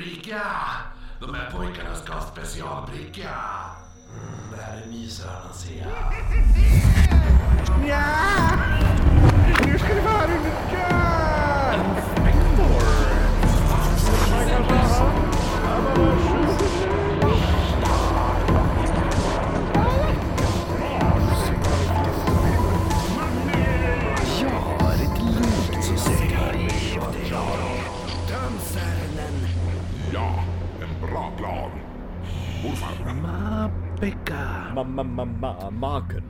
Ulrika! De här pojkarna ska ha specialbricka. Mm, det här är myshörnan ser jag. Nu ska det vara Ulrika! Morfar, Mabeka. Mamma, mamma, maken.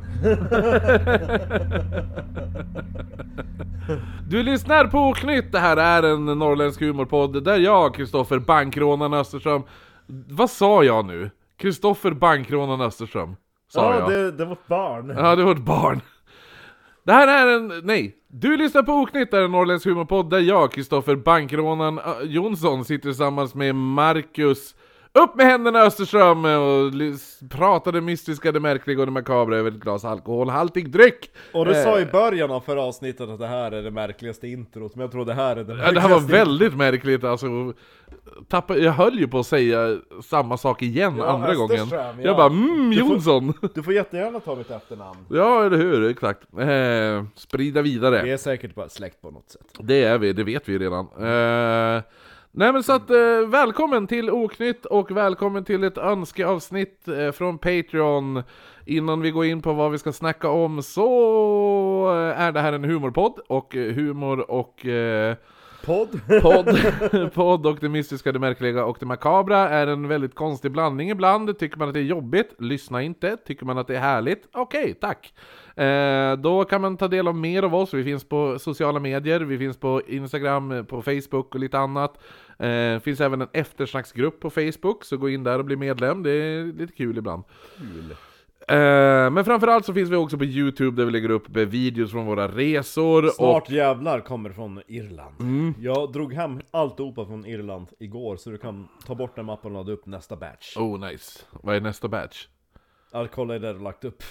Du lyssnar på Oknytt, det här är en norrländsk humorpodd där jag, Kristoffer Bankrånaren Österström Vad sa jag nu? Kristoffer Bankrånaren Österström Sa Ja, jag det, det var ett barn. Ja, det var ett barn Det här är en, nej Du lyssnar på Oknytt, det är en norrländsk humorpodd där jag, Kristoffer Bankrånaren Ö- Jonsson sitter tillsammans med Marcus upp med händerna Österström och ly- pratade mystiska, det märkliga och det makabra över ett glas alkoholhaltig dryck Och du sa i Eh. början av förra avsnittet att det här är det märkligaste introt, men jag tror det här är det Ja, det här var märkligaste väldigt märkligt alltså. Tappa, jag höll ju på att säga samma sak igen Ja, andra gången. Österström, ja. Jag bara mm, Du får- Jonsson! Du får jättegärna ta mitt efternamn. Ja, eller hur? Exakt. Eh, sprida vidare. Vi är säkert bara släkt på något sätt. Det är vi, det vet vi redan. Eh, nej men så att, eh, välkommen till Oknytt och välkommen till ett önskeavsnitt eh, från Patreon. Innan vi går in på vad vi ska snacka om så eh, är det här en humorpodd och eh, humor och eh, Podd? Podd, podd och det mystiska, det märkliga och det makabra är en väldigt konstig blandning ibland. Tycker man att det är jobbigt, lyssna inte. Tycker man att det är härligt, okej, tack. Eh, då kan man ta del av mer av oss. Vi finns på sociala medier, vi finns på Instagram, på Facebook och lite annat. Eh, finns även en eftersnacksgrupp på Facebook, så gå in där och bli medlem. Det är lite kul ibland. Eh, men framförallt så finns vi också på Youtube där vi lägger upp videos från våra resor. Snart jävlar kommer från Irland. Mm. Jag drog hem alltihopa från Irland igår, så du kan ta bort den mappen och ladda upp nästa batch. Och, oh nice. Vad är nästa batch? I'll kolla där du lagt upp.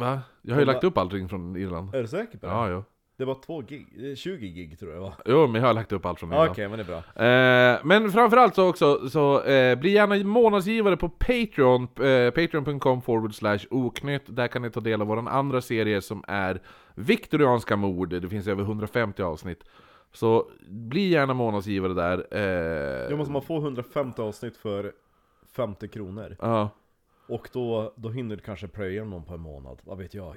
Va? Jag har ju Kolla. lagt upp allting från Irland. Är du säker på det? Ja, jo. Det var två gig, eh, 20 gig tror jag var. Jo, men jag har lagt upp allt från Okej, Irland. men det är bra. Eh, men framförallt så också, så eh, bli gärna månadsgivare på Patreon, eh, patreon.com forward slash oknytt. Där kan ni ta del av vår andra serie som är Viktorianska mord. Det finns över 150 avsnitt. Så bli gärna månadsgivare där. Eh, Jag måste man få 150 avsnitt för 50 kronor. ja. Och då, då hinner du kanske plöja någon på en månad, vad vet jag?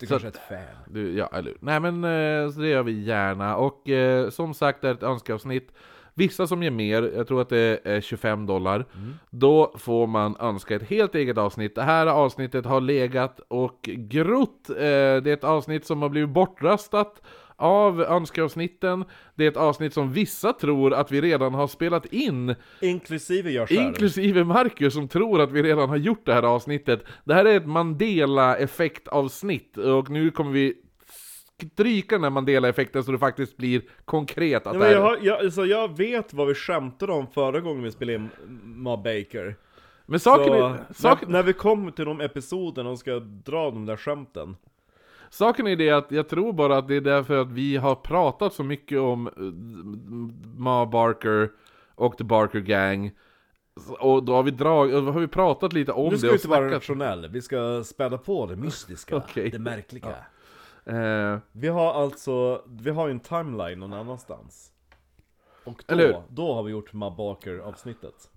Det kanske är ett fan. Du, ja, eller? Nej men, eh, så det gör vi gärna. Och eh, som sagt, det är ett önskeavsnitt. Vissa som ger mer, jag tror att det är 25 dollar, då får man önska ett helt eget avsnitt. Det här avsnittet har legat och grott. Eh, det är ett avsnitt som har blivit bortröstat av önskeavsnitten. Det är ett avsnitt som vissa tror att vi redan har spelat in. Inklusive jag själv. Inklusive Marcus som tror att vi redan har gjort det här avsnittet. Det här är ett Mandela-effekt-avsnitt och nu kommer vi stryka den här Mandela-effekten så det faktiskt blir konkret att Ja, det jag, har, jag, alltså jag vet vad vi skämtade om förra gången vi spelade in Ma Baker. Men saken Så, är, saken, när, när vi kommer till de episoderna och ska dra de där skämten. Saken är det att jag tror bara att det är därför att vi har pratat så mycket om eh, Ma Barker och The Barker Gang. Och då har vi då har vi pratat lite om Nu det ska vi och inte vara snackat. rationella, vi ska späda på det mystiska, Okej. det märkliga. Eh, Vi har alltså, vi har ju en timeline någon annanstans. Och då, då har vi gjort Ma Baker avsnittet.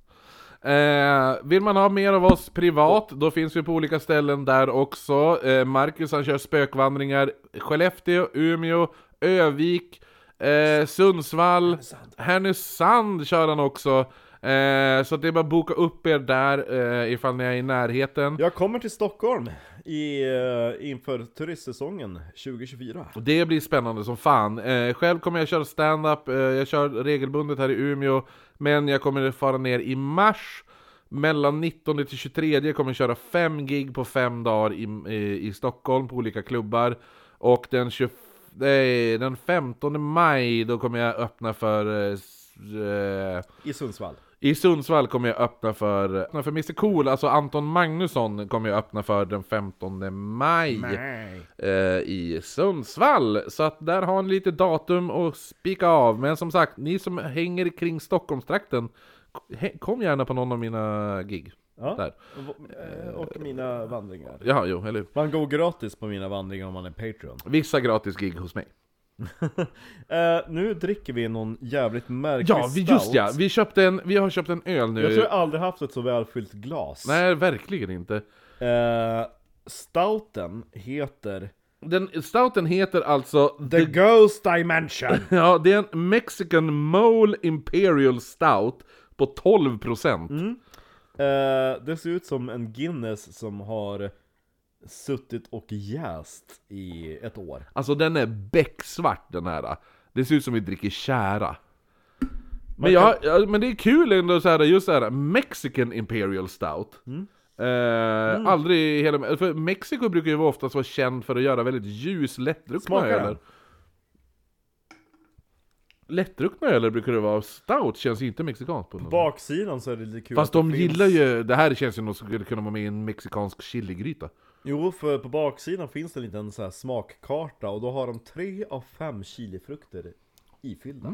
Eh, vill man ha mer av oss privat, då finns vi på olika ställen där också. Eh, Marcus han kör spökvandringar Skellefteå, Umeå, Övik, eh, Sundsvall, Härnösand kör han också. Eh, så det är bara att boka upp er där eh, ifall ni är i närheten. Jag kommer till Stockholm i, eh, inför turistsäsongen 2024. Och Det blir spännande som fan. Eh, själv kommer jag köra stand-up, eh, jag kör regelbundet här i Umeå, men jag kommer fara ner i mars. Mellan 19 till 23 kommer jag köra fem gig på fem dagar i, i, i Stockholm på olika klubbar. Och den, 20, nej, den 15 maj då kommer jag öppna för eh, eh, I Sundsvall. I Sundsvall kommer jag öppna för, öppna för Mr Cool, alltså Anton Magnusson kommer jag öppna för den 15 maj eh, i Sundsvall. Så att där har ni lite datum att spika av. Men som sagt, ni som hänger kring Stockholmstrakten, kom gärna på någon av mina gig. Ja. Där. Och, eh, och mina vandringar. Ja, jo, eller hur? Man går gratis på mina vandringar om man är Patreon. Vissa gratis gig hos mig. Eh, nu dricker vi någon jävligt märklig Ja, vi, just ja! Vi, köpte en, vi har köpt en öl nu. Jag tror jag aldrig haft ett så välfyllt glas. Nej, verkligen inte. Eh, stouten heter Den, stouten heter alltså The Ghost Dimension. Ja, det är en Mexican Mole Imperial Stout på 12%. Mm. Eh, det ser ut som en Guinness som har suttit och jäst i ett år. Alltså den är becksvart den här. Det ser ut som vi dricker kära. Men, jag, ja, men det är kul ändå så här, just så här, Mexican Imperial Stout. Mm. Eh, Aldrig i hela... För Mexiko brukar ju oftast vara känd för att göra väldigt ljus, lättdruckna öler. Lättdruckna öler brukar det vara. Stout känns inte mexikanskt på något. Baksidan så är det lite kul Fast de det gillar finns... ju, det här känns ju som skulle kunna vara med i en mexikansk chiligryta. Jo, för på baksidan finns det en liten så här smakkarta och då har de tre av fem chilifrukter ifyllda.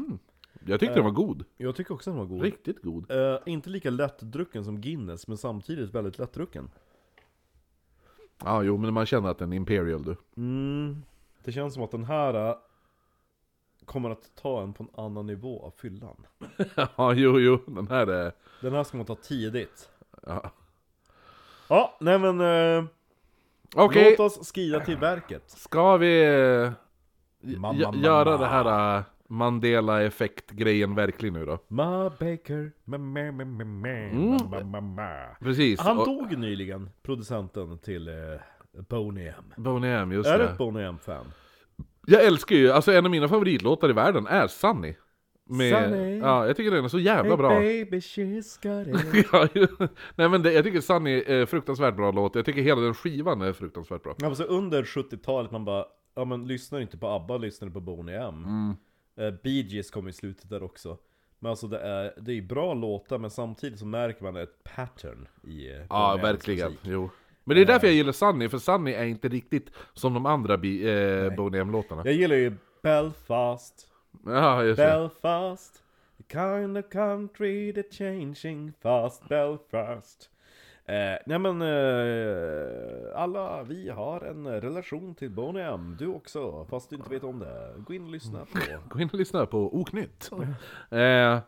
Jag tyckte den var god. Jag tycker också den var god. Riktigt god. Eh, inte lika lättdrucken som Guinness, men samtidigt väldigt lättdrucken. Ja, jo, men man känner att den är Imperial du. Mm. Det känns som att den här eh, kommer att ta en på en annan nivå av fyllan. ja, jo, jo, den här är... Den här ska man ta tidigt. Ja. Ja, nej men... Eh, Okej, Låt oss skrida till verket. ska vi eh, Mamma, gö- mamma. göra det här eh, Mandela-effekt-grejen verkligen nu då? Ma Baker, ma, ma, ma, ma, ma, Mm. ma, ma, ma, ma. Precis. Han och- dog nyligen, producenten till eh, Boney M. Boney M, just Är du det. ett Boney M-fan? Jag älskar ju, alltså en av mina favoritlåtar i världen är Sunny. Med, Sunny. Ja, jag tycker den är så jävla bra. baby, she's got it. Ja, ju- Nej men det, jag tycker Sunny är fruktansvärt bra låt, jag tycker hela den skivan är fruktansvärt bra. Ja, men så under 70-talet man bara, ja men lyssnar inte på ABBA, lyssnar på Boney M. Mm. Eh, Bee Gees kom i slutet där också. Men alltså det är, det är bra låtar men samtidigt så märker man ett pattern i eh, Ja, Boney M's verkligen. musik. Jo. Men det är därför jag gillar Sunny, för Sunny är inte riktigt som de andra eh, Boney M-låtarna. Jag gillar ju Belfast, Ja, just det. Belfast The kind of country that's changing fast Belfast eh, Nej men eh, alla vi har en relation till Boney M, du också, fast du inte vet om det. Gå in och lyssna på Gå in och lyssna på Oknytt. eh,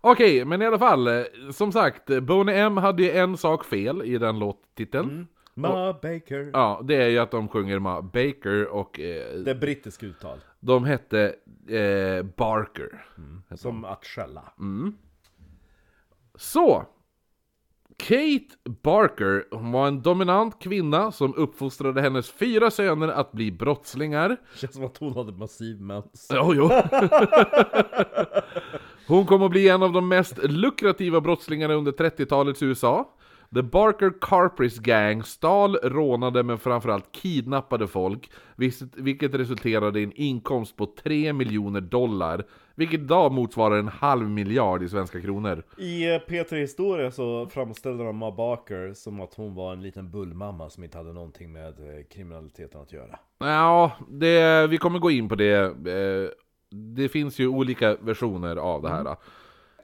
Okej, men i alla fall, eh, som sagt, Boney M hade ju en sak fel i den låttiteln. Ma Baker Ja, det är ju att de sjunger Ma Baker och eh, Det är brittiskt uttal, de hette eh, Barker. som att skälla Så! Kate Barker hon var en dominant kvinna som uppfostrade hennes fyra söner att bli brottslingar. Känns som att hon hade massiv mens Jo, jo. Hon kom att bli en av de mest lukrativa brottslingarna under 30-talets USA. The Barker Carpris Gang stal, rånade men framförallt kidnappade folk, vilket- resulterade i en inkomst på 3 miljoner dollar, vilket idag motsvarar en halv miljard i svenska kronor. I eh, P3 Historia så framställde de Ma Baker som att hon var en liten bullmamma som inte hade någonting med eh, kriminaliteten att göra Ja, det, vi kommer gå in på det. Eh, Det finns ju olika versioner av det här.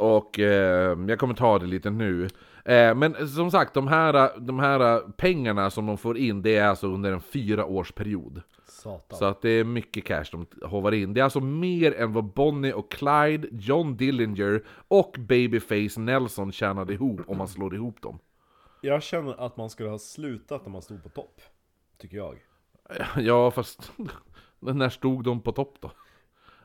Och eh, jag kommer ta det lite nu. Eh, Men som sagt, de här, de här pengarna som de får in, det är alltså under en fyra års period. Satan Så att det är mycket cash de hovar in. Det är alltså mer än vad Bonnie och Clyde, John Dillinger och Babyface Nelson tjänade ihop om man slår ihop dem. Jag känner att man skulle ha slutat när man stod på topp Tycker jag Ja, fast när stod de på topp då?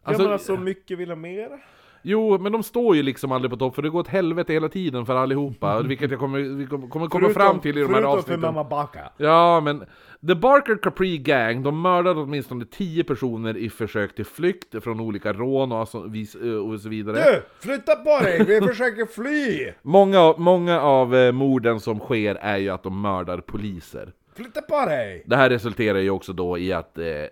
Alltså, ja men alltså mycket vill ha mer Jo, men de står ju liksom aldrig på topp, för det går åt helvete hela tiden för allihopa, vilket jag kommer, vi kommer, kommer komma fram till i de här förutom för avsnitten. mamma Baka Ja, men The Barker Capri Gang, de mördade åtminstone 10 personer i försök till flykt från olika rån och så, vis- och så vidare. Du! Flytta på dig! Vi försöker fly! Många, många av eh, morden som sker är ju att de mördar poliser. Flytta på dig! Det här resulterar ju också då i att eh, eh,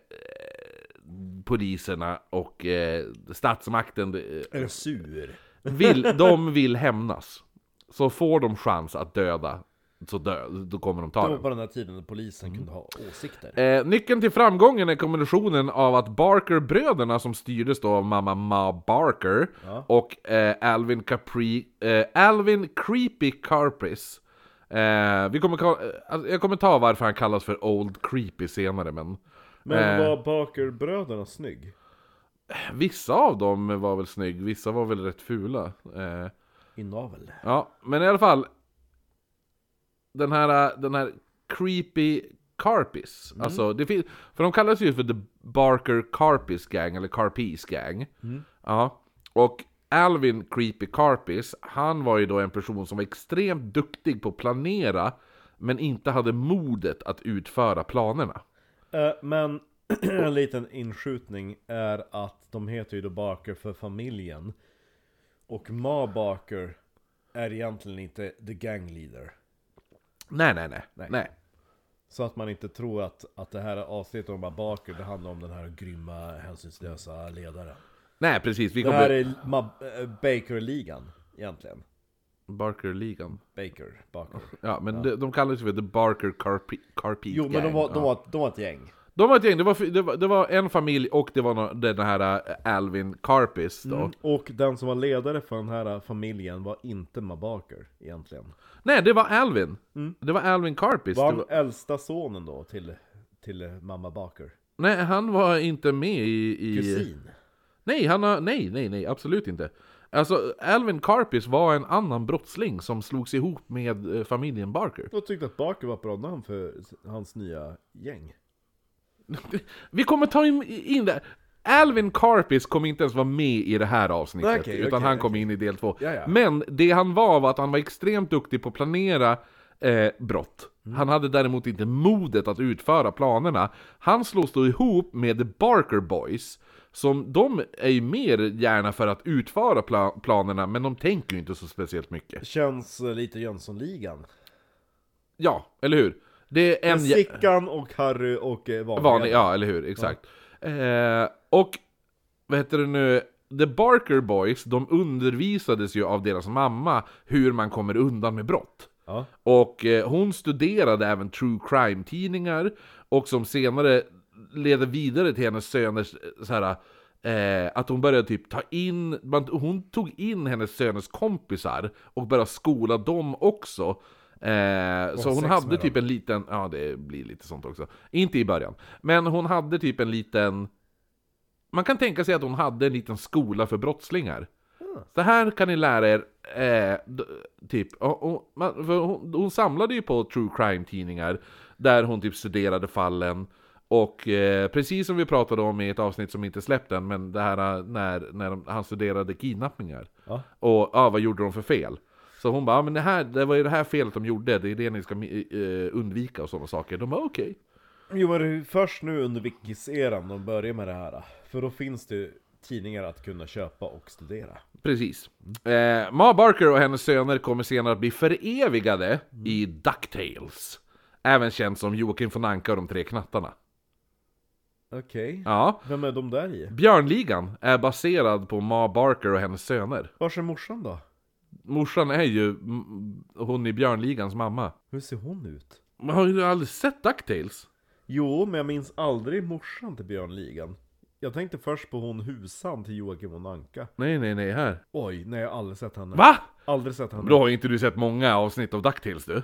poliserna och eh, statsmakten eh, Är sur? vill, de vill hämnas. Så får de chans att döda, så dö, då kommer de ta Det var på den här tiden när polisen kunde ha åsikter. Eh, nyckeln till framgången är kombinationen av att Barker-bröderna som styrdes då av mamma Ma Barker och eh, Alvin Capri, eh, Alvin Creepy Carpis. Eh, vi kommer, ka- eh, alltså, jag kommer ta varför han kallas för Old Creepy senare men Men eh, var Barker-bröderna snygg? vissa av dem var väl snygg, vissa var väl rätt fula. Eh, Inavel. Ja, men i alla fall. Den här, den här Creepy Carpis. Alltså, det finns, för de kallas ju för The Barker Carpis Gang, eller Carpis Gang. Ja, och Alvin Creepy Carpis, han var ju då en person som var extremt duktig på att planera, men inte hade modet att utföra planerna. Eh, men en liten inskjutning är att de heter ju då Barker för familjen. Och Ma Barker är egentligen inte the gang leader. Nej, nej, nej. Nej. nej. Så att man inte tror att, att det här avsnittet om Ma Barker, det handlar om den här grymma, hänsynslösa ledaren. Nej, precis. Vi Det här kommer... är Ma äh, Baker-ligan, egentligen. Barker-ligan. Baker, Barker. Ja, men De, de kallas ju för The Barker Carpi, Carpis Jo, men de var, de, var, de var ett gäng. De var ett gäng, det var, det var, det var en familj och det var den här äh, Alvin Carpis då. Och den som var ledare för den här familjen var inte Ma Barker, egentligen. Nej, det var Alvin. Det var Alvin Carpis. Var han var, äldsta sonen då till, till eh, mamma Barker? nej, han var inte med i... i Kusin? nej, han har, nej, nej, nej, absolut inte. Alltså, Alvin Carpis var en annan brottsling som slogs ihop med eh, familjen Barker. Jag tyckte att Barker var ett bra namn för hans nya gäng. Vi kommer ta in, in det. Alvin Carpis kommer inte ens vara med i det här avsnittet, Okej, utan okej, han kommer in i del två. Ja, ja. Men det han var var att han var extremt duktig på att planera eh, brott. Mm. Han hade däremot inte modet att utföra planerna. Han slås då ihop med The Barker Boys, som de är ju mer gärna för att utföra pla- planerna, men de tänker ju inte så speciellt mycket. Känns eh, lite Jönssonligan. Ja, eller hur? Det är en... Sickan och Harry och eh, vanliga. Vanlig, ja, eller hur? Exakt. Eh, och, vad heter det nu? The Barker Boys, de undervisades ju av deras mamma hur man kommer undan med brott. Ja. Och eh, hon studerade även true crime-tidningar, och som senare leder vidare till hennes söners så här, eh, att hon började typ ta in, man, hon tog in hennes söners kompisar och började skola dem också. Eh, så hon hade typ en liten, ja det blir lite sånt också. Inte i början. Men hon hade typ en liten, man kan tänka sig att hon hade en liten skola för brottslingar. Så här kan ni lära er, eh, typ, och, och, man, hon, hon samlade ju på true crime-tidningar, där hon typ studerade fallen, och eh, precis som vi pratade om i ett avsnitt som inte släppt än, men det här eh, när, när de, han studerade kidnappningar. Ja. Och ja, vad gjorde de för fel? Så hon bara, ja, men det, här, det var ju det här felet de gjorde, det är det ni ska eh, undvika och sådana saker. De bara okej. Jo, men det är först nu under Wikis-eran de börjar med det här. För då finns det tidningar att kunna köpa och studera. Precis. Eh, Ma Barker och hennes söner kommer senare att bli förevigade i DuckTales. Även känt som Joakim von Anka och de tre knattarna. Okej. Ja. Vem är de där i? Björnligan är baserad på Ma Barker och hennes söner. Vars är morsan då? Morsan är ju mm, hon i Björnligans mamma. Hur ser hon ut? Men har du aldrig sett DuckTales? Jo, men jag minns aldrig morsan till Björnligan. Jag tänkte först på hon husan till Joakim von Anka. Nej, nej, nej, här. Oj, nej jag har aldrig sett henne. Va? Aldrig sett henne. Då har inte du sett många avsnitt av DuckTales du.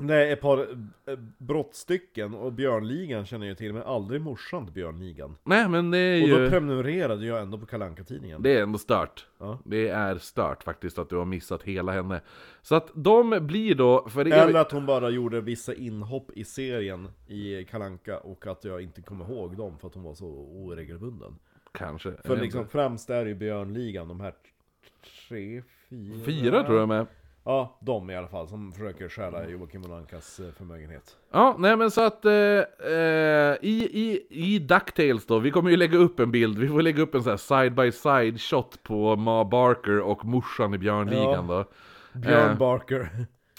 Nej, ett par eh, brottstycken och Björnligan känner jag till, men aldrig morsan till Björnligan. Nej, men det är Och då ju... prenumererade jag ändå på kalanka tidningen Det är ändå stört. Ja. Det är stört faktiskt att du har missat hela henne. Så att de blir då... För Eller att hon bara gjorde vissa inhopp i serien i Kalanka och att jag inte kommer ihåg dem för att hon var så oregelbunden. Kanske. För liksom främst är det ju Björnligan, de här tre, fyra... Fyra tror jag med. Ja, de i alla fall, som försöker stjäla Joakim von Ankas eh, förmögenhet. Ja, nej men så att eh, eh, i, i, i DuckTales då, vi kommer ju lägga upp en bild, vi får lägga upp en sån här side by side shot på Ma Barker och morsan i Björnligan då. Björn Eh. Barker.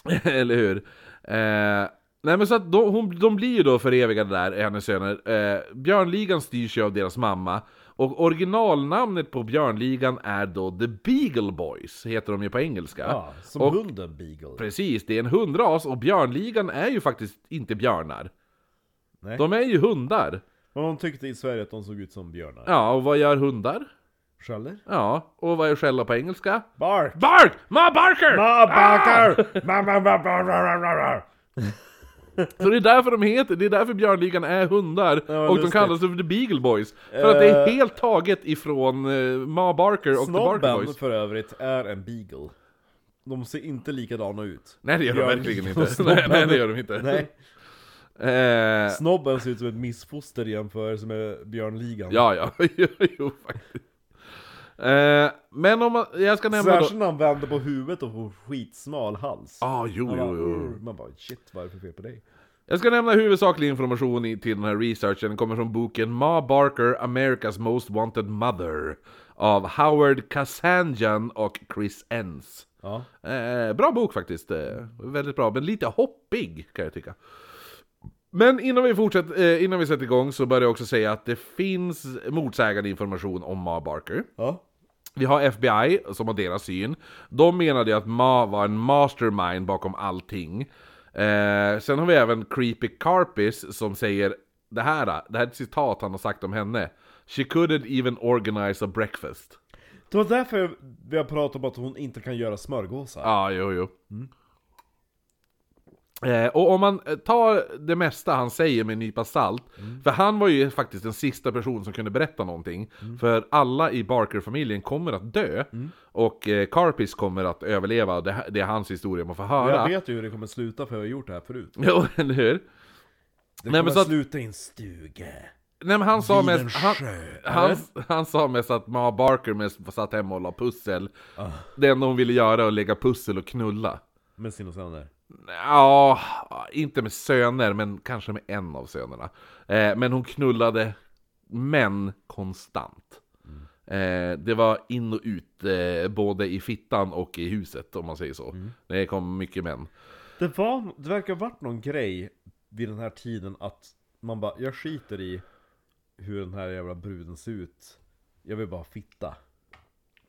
Eller hur? Eh, nej men så att de, hon, de blir ju då förevigade där, hennes söner. Eh, Björnligan styrs ju av deras mamma. Och originalnamnet på björnligan är då The Beagle Boys, heter de ju på engelska. Ja, som och, hunden Beagle. Precis, det är en hundras och björnligan är ju faktiskt inte björnar. Nej. De är ju hundar. Men de tyckte i Sverige att de såg ut som björnar. Ja, och vad gör hundar? Skäller? Ja, och vad är skälla på engelska? Bark! Bark! Ma Barker! Ma barkar! Ma, ma, ma, ma, ma, ma, ma. Så det är därför de heter, det är därför björnligan är hundar, Ja, och de kallas för The Beagle Boys. För att det är Eh. helt taget ifrån eh, Ma Barker och The Barker Snobben Boys. för övrigt är en beagle. De ser inte likadana ut. Nej det gör de Björn- verkligen och inte. snobben. Nej, nej det gör de inte. Nej. Eh, Snobben ser ut som ett missfoster i jämförelse med björnligan. ja, ja, jo, jo faktiskt. Eh, men om man, jag ska nämna då... Särskilt när han vänder på huvudet och får skitsmal hals. Ah, jo, Man jo, bara, jo. "Urr." Man bara shit, vad är det för fel på dig? Jag ska nämna huvudsaklig information i, till den här researchen, den kommer från boken Ma Barker, America's Most Wanted Mother av Howard Kazanjian och Chris Enns. Ja. Eh, bra bok faktiskt, eh, väldigt bra, men lite hoppig kan jag tycka. Men innan vi, fortsätter, eh, innan vi sätter igång så bör jag också säga att det finns motsägande information om Ma Barker. Ja. Vi har FBI som har deras syn. De menade att Ma var en mastermind bakom allting. Eh, sen har vi även Creepy Carpis som säger det här, det här är ett citat han har sagt om henne. She couldn't even organize a breakfast. Det var därför vi har pratat om att hon inte kan göra smörgåsar. Ja, jo, jo. Eh, och om man eh, tar det mesta han säger med en nypa salt, för han var ju faktiskt den sista person som kunde berätta någonting. För alla i Barker-familjen kommer att dö, och eh, Carpis kommer att överleva, det, det är hans historia man får höra. Jag vet ju hur det kommer sluta för jag har gjort det här förut. Jo, eller hur? Det Nej, kommer men så att- sluta i en stuga. Nej men han sa mest, han, han, han sa mest att Ma Barker mest satt hemma och la pussel. Ah. Det enda hon ville göra var att lägga pussel och knulla. Med sina söner. Ja, inte med söner, men kanske med en av sönerna. Eh, men hon knullade män konstant. Eh, det var in och ut, eh, både i fittan och i huset om man säger så. Det kom mycket män. Det, var, det verkar ha varit någon grej vid den här tiden att man bara, jag skiter i hur den här jävla bruden ser ut. Jag vill bara fitta.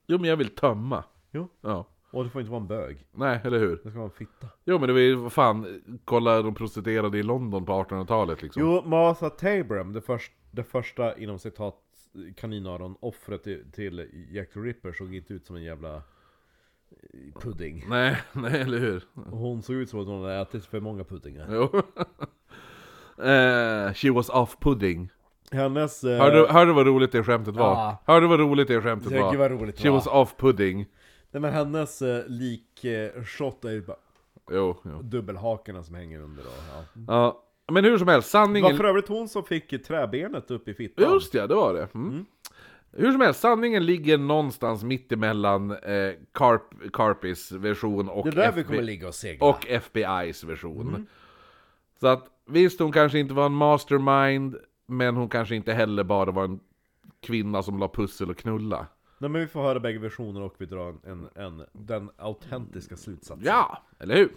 Jo men jag vill tömma. Jo. Ja. Och det får inte vara en bög. Nej, eller hur? Det ska vara en fitta. Jo men det var ju, vad fan, kolla de prostituerade i London på 1800-talet liksom. Jo, Martha Tabram, det, först, det första inom citat kaninöron offret till, till Jack the Ripper såg inte ut som en jävla eh, pudding. Nej, nej eller hur? Och hon såg ut som att hon hade ätit för många puddingar. Jo. eh, she was off pudding. Hennes... Eh, Hörde, hörde vad roligt det skämtet var? Ja. Hörde vad roligt det skämtet var? gud vad roligt det She var. was off pudding. Nej men hennes eh, lik eh, shot är ju bara Jo, jo. dubbelhakorna som hänger under då. Ja. Ja. Men hur som helst, Det var sanningen... för övrigt hon som fick träbenet upp i fittan. Just ja, det var det. Mm. Hur som helst, sanningen ligger någonstans mittemellan eh, Carp, Carpis version och, Det är där vi kommer ligga och segla. och FBI's version. Så att visst, hon kanske inte var en mastermind, men hon kanske inte heller bara var en kvinna som la pussel och knulla. Nej men vi får höra bägge versioner och vi drar en, en, en den autentiska slutsatsen. Ja, eller hur?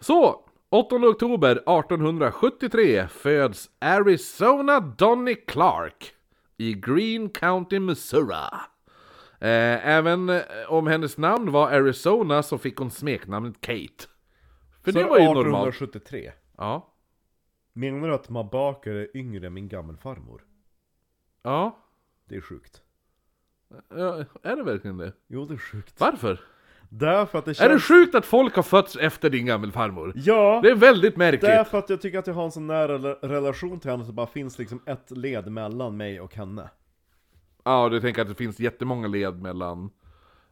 Så, 8 oktober 1873 föds Arizona Donny Clark i Green County, Missouri. Eh, även eh, om hennes namn var Arizona så fick hon smeknamnet Kate. För Så det var ju normalt. 1873. Ja. Menar du att Mabaker är yngre än min gammelfarmor? Ja. Det är sjukt. Ja. Är det verkligen det? Jo, det är sjukt. Varför? Därför att det Är känns... det sjukt att folk har fötts efter din gammelfarmor? Ja! Det är väldigt märkligt. Därför att jag tycker att jag har en sån nära rela- relation till henne så det bara finns liksom ett led mellan mig och henne. Ja, du tänker att det finns jättemånga led mellan,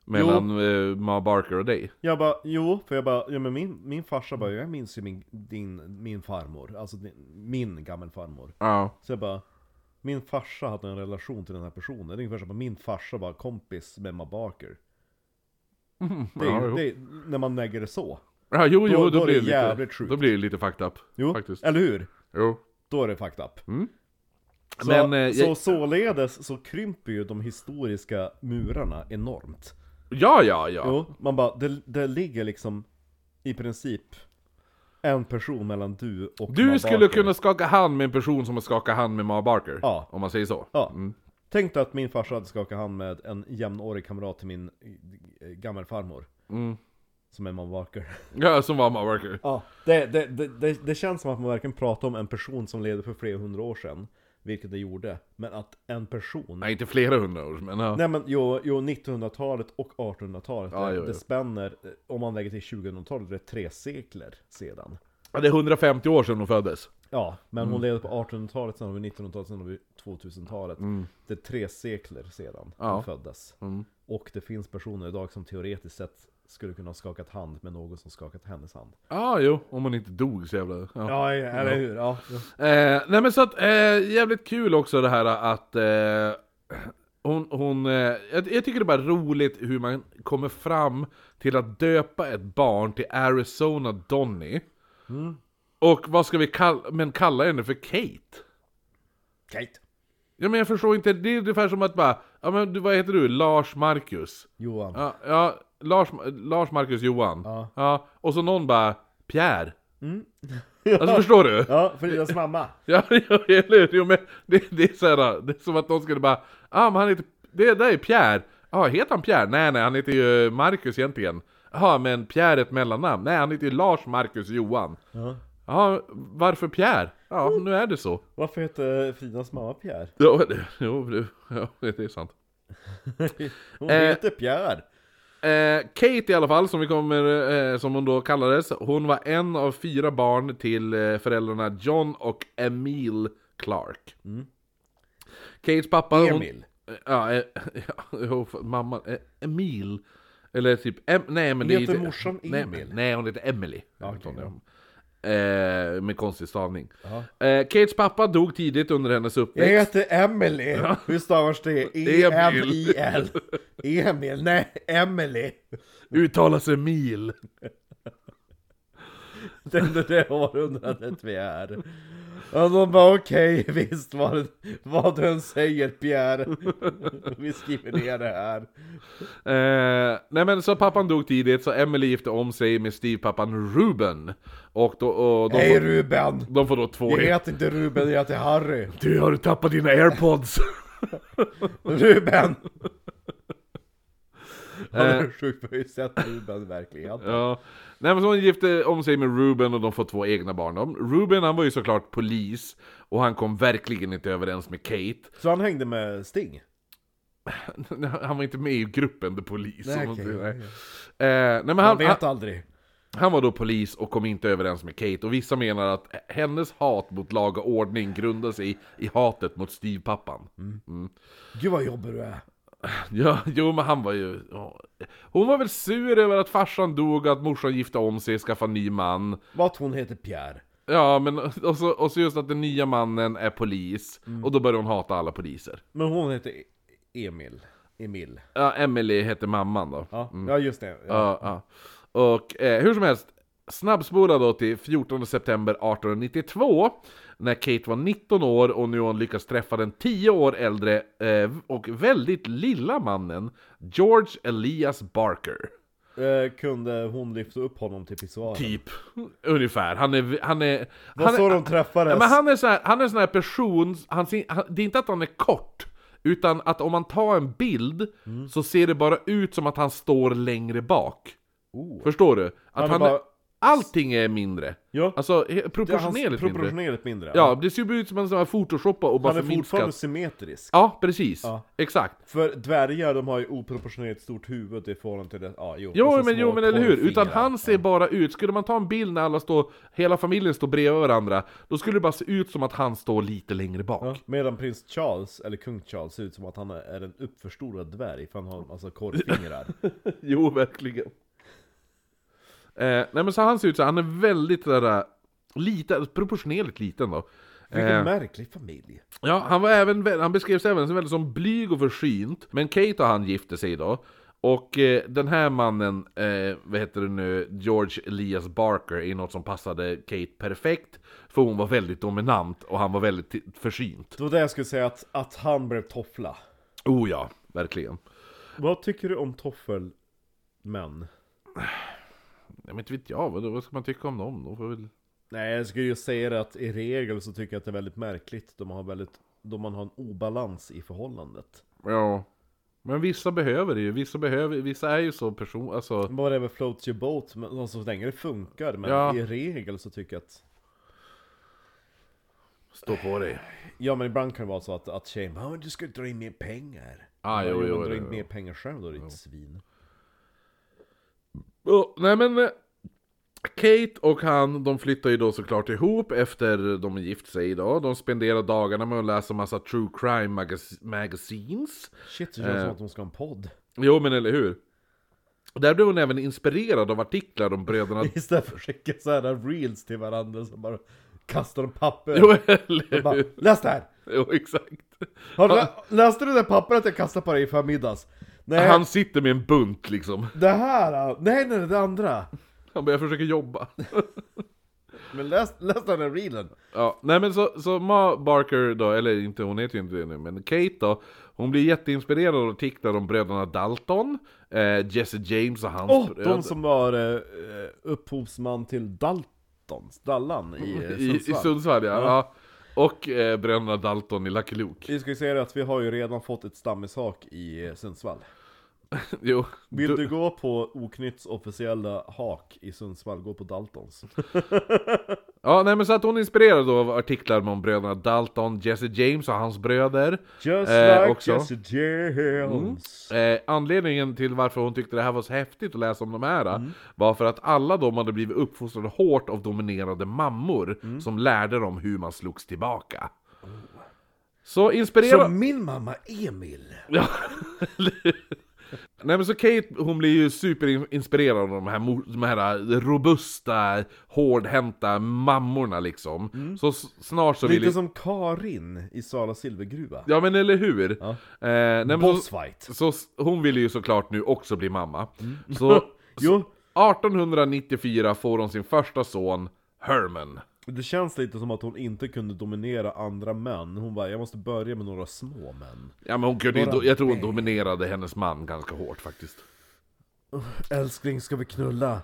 mellan eh, Ma Barker och dig? Jag bara, jo, för jag bara, ja men min, min farsa bara, jag minns ju min, din, min farmor, alltså din, min gammelfarmor. Ja. Så jag bara, min farsa hade en relation till den här personen. Det är ungefär som att min farsa var kompis med Mabaker. Det är, ja, jo. det är, när man lägger det så. Ja, jo, jo, Då- då, då blir det jävligt lite, sjukt. då blir det lite fucked up. Jo, Faktiskt. eller hur? Jo. Då är det fucked up. Mm. Så, Men, eh, så jag- således så krymper ju de historiska murarna enormt. Ja, ja, ja. Jo, man bara, det, det ligger liksom i princip en person mellan du och Du Ma skulle Barker. kunna skaka hand med en person som har skakat hand med Ma Barker. Ja. Om man säger så. Ja. Mm. Tänk dig att min farsa hade skakat hand med en jämnårig kamrat till min eh, gammelfarmor. Mm. Som är Mom Walker. Ja, som var man worker. Ja, det, det, det, det, det känns som att man verkligen pratar om en person som levde för flera hundra år sedan. Vilket det gjorde. Men att en person... Nej, inte flera hundra år, men ja. Nej men jo, jo 1900-talet och 1800-talet, Ja, det, jo, jo. det spänner, om man lägger till 2000-talet, det är tre sekler sedan. Ja, Det är 150 år sedan hon föddes. Ja, men Mm. hon levde på 1800-talet, sen har vi 1900-talet, sen har vi 2000-talet. Det är tre sekler sedan Mm. Ja. hon föddes. Mm. Och det finns personer idag som teoretiskt sett skulle kunna ha skakat hand med någon som skakat hennes hand. Ja, jo, om man inte dog så jävla... Ja. Ja, eller hur? Ja. Eh, nej men så att, eh, jävligt kul också det här att eh, hon, hon eh, jag, jag tycker det är bara roligt hur man kommer fram till att döpa ett barn till Arizona Donny. Och vad ska vi kalla, men kalla henne för Kate? Kate. Ja men jag förstår inte, det är ungefär som att bara, ja men vad heter du? Lars Marcus? Johan. Ja, ja Lars, Lars Marcus Johan. Ja. och så någon bara, Pierre. Alltså förstår du? Ja, Fridas mamma. Ja, ja, eller hur? Jo, men det, det är så här, det är som att någon skulle bara, ah, men han heter, det där är Pierre. Ja, heter han Pierre? Nej, nej, han heter ju Marcus egentligen. Jaha, men Pierre är ett mellannamn? Nej, han heter ju Lars Marcus Johan. Ja. Ja, varför Pierre? Ja, nu är det så. Varför heter Fridas mamma Pierre? Ja, det, jo, det, ja, det är sant. Hon Eh. heter Pierre. Eh, Kate i alla fall, som vi kommer, eh, som hon då kallades, hon var en av fyra barn till eh, föräldrarna John och Emil Clark. Kates pappa... hon- Emil. Ja, eh, ja mamma, eh, Emil. Eller typ, em, nej men det är inte- morsan nej, Emil? Nej, hon heter Emily. okej, Eh, med konstig stavning. Eh, Kates pappa dog tidigt under hennes Jag uppväxt. heter Emily. Hur stavas det? E E-M-I-L. Emil. Nej, Emily. Uttalas Emil. Det är det århundradet vi är. Och de bara okej, visst vad, vad du än säger Pierre. Vi skriver ner det här. Eh, nej men så pappan dog tidigt, så Emily gifte om sig med styvpappan Ruben. Och, då, och de, Hej får, Ruben! de får då två... Jag heter inte Ruben, jag heter Harry. Du, har du tappat dina airpods? Ruben! Han är sjukt, ju sett Ruben i verkligheten. ja. Nej men så hon gifte om sig med Ruben och de får två egna barn. De- Ruben han var ju såklart polis, och han kom verkligen inte överens med Kate. Så han hängde med Sting? Han var inte med i gruppen The Police. Nej, säger. nej. Eh, nej men Man han, vet han, aldrig. han var då polis och kom inte överens med Kate. Och vissa menar att hennes hat mot lag och ordning grundar sig i, i hatet mot styvpappan. Gud vad jobbig du är. Ja, jo men han var ju... ja. Hon var väl sur över att farsan dog, att morsan gifte om sig, skaffade ny man. Vad hon heter Pierre. Ja, men och så, och så just att den nya mannen är polis, och då börjar hon hata alla poliser. Men hon heter E- Emil. Emil. Ja, Emily heter mamman då. Ja, ja just det. Ja. Ja, ja. Och eh, hur som helst, snabbspola då till 14 september 1892, när Kate var 19 år och nu har hon lyckats träffa den 10 år äldre eh, och väldigt lilla mannen George Elias Barker. Eh, kunde hon lyfta upp honom till pissoaren? Typ, ungefär. Han är... Han är Vad han så är, de träffades? Men han är så här, han är sån här person, han, det är inte att han är kort, utan att om man tar en bild Mm. så ser det bara ut som att han står längre bak. Oh. Förstår du? Att Han han är bara- allting är mindre. Ja. Alltså är hans proportionerligt mindre. proportionerligt mindre. Ja, det ser ut som en sån här photoshoppa och bara Han är fortfarande förminskat. symmetrisk. Ja, precis. Ja. Exakt. För dvärgar, de har ju oproportionerligt stort huvud i förhållande till det. Ja, jo. Jo men, jo men eller hur, utan han ser bara ut, skulle man ta en bild när alla står, hela familjen står bredvid varandra, då skulle det bara se ut som att han står lite längre bak. Ja, medan prins Charles, eller kung Charles, ser ut som att han är en uppförstorad dvärg, för han har alltså korvfingrar. Jo, verkligen. Eh, nej men så han ser ut så, han är väldigt sådär, liten, proportionerligt liten då. Vilken Eh, märklig familj. ja, han var även, han beskrevs även som väldigt som blyg och försynt, men Kate och han gifte sig då. Och eh, den här mannen, eh, vad heter det nu, George Elias Barker, är något som passade Kate perfekt. För hon var väldigt dominant och han var väldigt försynt. Det var det jag skulle säga, att, att han blev toffla. Oh ja, verkligen. Vad tycker du om toffelmän? Ja, men inte vet jag, vad, vad ska man tycka om dem? De får väl... Nej, jag skulle ju säga det att i regel så tycker jag att det är väldigt märkligt. De har väldigt då man har en obalans i förhållandet. Ja. Men vissa behöver det ju, vissa behöver, vissa är ju så person, alltså Whatever floats your boat, men alltså, så länge det funkar. Men Ja. i regel så tycker jag att Stå på dig. Ja men ibland kan det vara så att, att tjejen bara "Ja, du ska dra in mer pengar. Ah, jo, men jo, dra jo, in jo. mer pengar själv då ditt svin. Oh, nej men eh, Kate och han, de flyttar ju då såklart ihop efter de är gift sig då. De spenderar dagarna med att läsa massa true crime magas- magazines. Shit, det känns Eh. som att de ska ha en podd. Jo men eller hur? Där blev hon även inspirerad av artiklar om bröderna... Istället för att skicka sådana reels till varandra som bara kastar de papper. jo eller Bara, hur? Läs det här! Jo exakt. Har du, lä- läste du det där pappret jag kastade på dig för middags? Nej, Han sitter med en bunt liksom. det här! äh, Nej, nej, det andra! Han bara, jag försöker jobba. Men läs, läs den där reelen. Ja, nej men så, så Ma Barker då, eller inte, hon heter ju inte det nu, men Kate då, hon blir jätteinspirerad av artiklar om bröderna Dalton, eh, Jesse James och hans Åh, bröder. de som var eh, upphovsman till Daltons, Dallan i eh, I, I Sundsvall. Sundsvall ja. ja. Och eh, bröderna Dalton i Lucky Luke. Vi ska ju säga att vi har ju redan fått ett stammishak i eh, Sundsvall. Jo. Vill du gå på Oknytts officiella hak i Sundsvall, gå på Daltons. Ja, nej men så att hon inspirerad då av artiklar om bröderna Dalton, Jesse James och hans bröder. Just Eh, like också. Jesse James. Eh, anledningen till varför hon tyckte det här var så häftigt att läsa om de här var för att alla de hade blivit uppfostrade hårt av dominerade mammor som lärde dem hur man slogs tillbaka. Så inspirerad... Som min mamma Emil. Ja, Nej men så Kate, hon blir ju superinspirerad av de här, de här robusta, hårdhänta mammorna liksom. Så s- snart så vill Lite som Karin i Sala silvergruva. Ja men eller hur? Ja. Eh, nej, så, så hon vill ju såklart nu också bli mamma. Så Jo, 1894 får hon sin första son, Herman. Det känns lite som att hon inte kunde dominera andra män. Hon bara, jag måste börja med några små män. Ja men hon kunde ju, Några jag tror hon dominerade hennes man ganska hårt faktiskt. Älskling, ska vi knulla?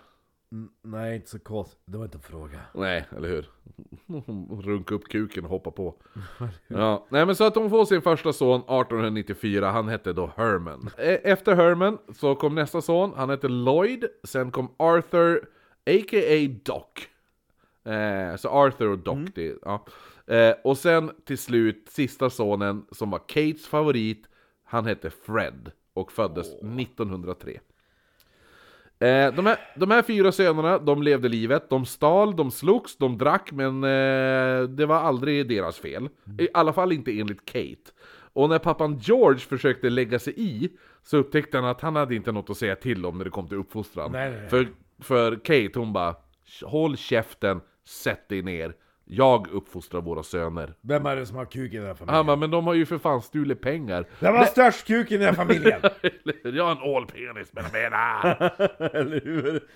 N- nej, inte så kort. Det var inte en fråga. Nej, eller hur? Hon runkade upp kuken och hoppade på. Ja, nej men så att hon får sin första son 1894, han hette då Herman. E- Efter Herman så kom nästa son, han hette Lloyd, sen kom Arthur, a.k.a. Doc. Eh, så Arthur och Doc, det, ja. Eh, och sen till slut, sista sonen som var Kates favorit, han hette Fred och föddes 1903. Eh, de, här, de här fyra sönerna, de levde livet, de stal, de slogs, de drack, men eh, det var aldrig deras fel. I alla fall inte enligt Kate. Och när pappan George försökte lägga sig i, så upptäckte han att han hade inte något att säga till om när det kom till uppfostran. Nej, nej, nej. För, för Kate, hon bara Håll käften, sätt dig ner. Jag uppfostrar våra söner. Vem är det som har kuk i den här familjen? Han bara, men de har ju för fan stulit pengar. Vem har störst kuk i den här familjen? Jag har en ålpenis med mena. Eller hur?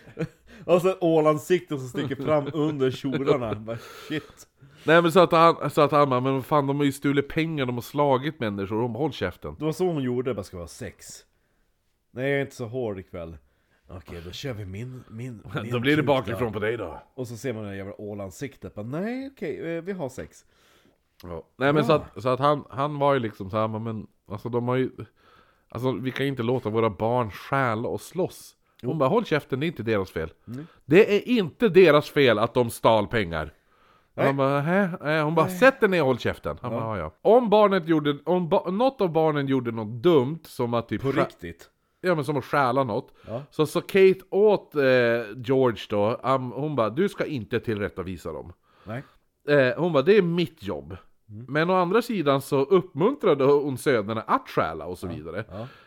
Och så ett ålansikte som sticker fram under kjolarna. Bara, Shit. Nej men så att han, så att han bara, men fan de har ju stulit pengar, de har slagit människor, de håll käften. Det var så hon gjorde, bara ska vara sex. Nej, jag är inte så hård ikväll. Okej, då kör vi min, min, min Då blir det bakifrån på dig då. Och så ser man det där jävla ålansiktet. Bara, nej, okej, eh, vi har sex. Ja. Nej men så att, så att han, han var ju liksom så här, men alltså de har ju... Alltså vi kan ju inte låta våra barn stjäla och slåss. Hon bara, håll käften, det är inte deras fel. Det är inte deras fel att de stal pengar. Nej. Han bara, Hä? Eh, Hon bara, sätt dig ner och håll käften. Han bara, ja. ja. Om barnet gjorde, om ba, något av barnen gjorde något dumt, som att typ På riktigt. Ja men som att stjäla något. Ja. Så sa Kate åt eh, George då, um, hon bara du ska inte tillrättavisa dem. Nej. Eh, hon bara det är mitt jobb. Men å andra sidan så uppmuntrade hon sönerna att stjäla och så vidare.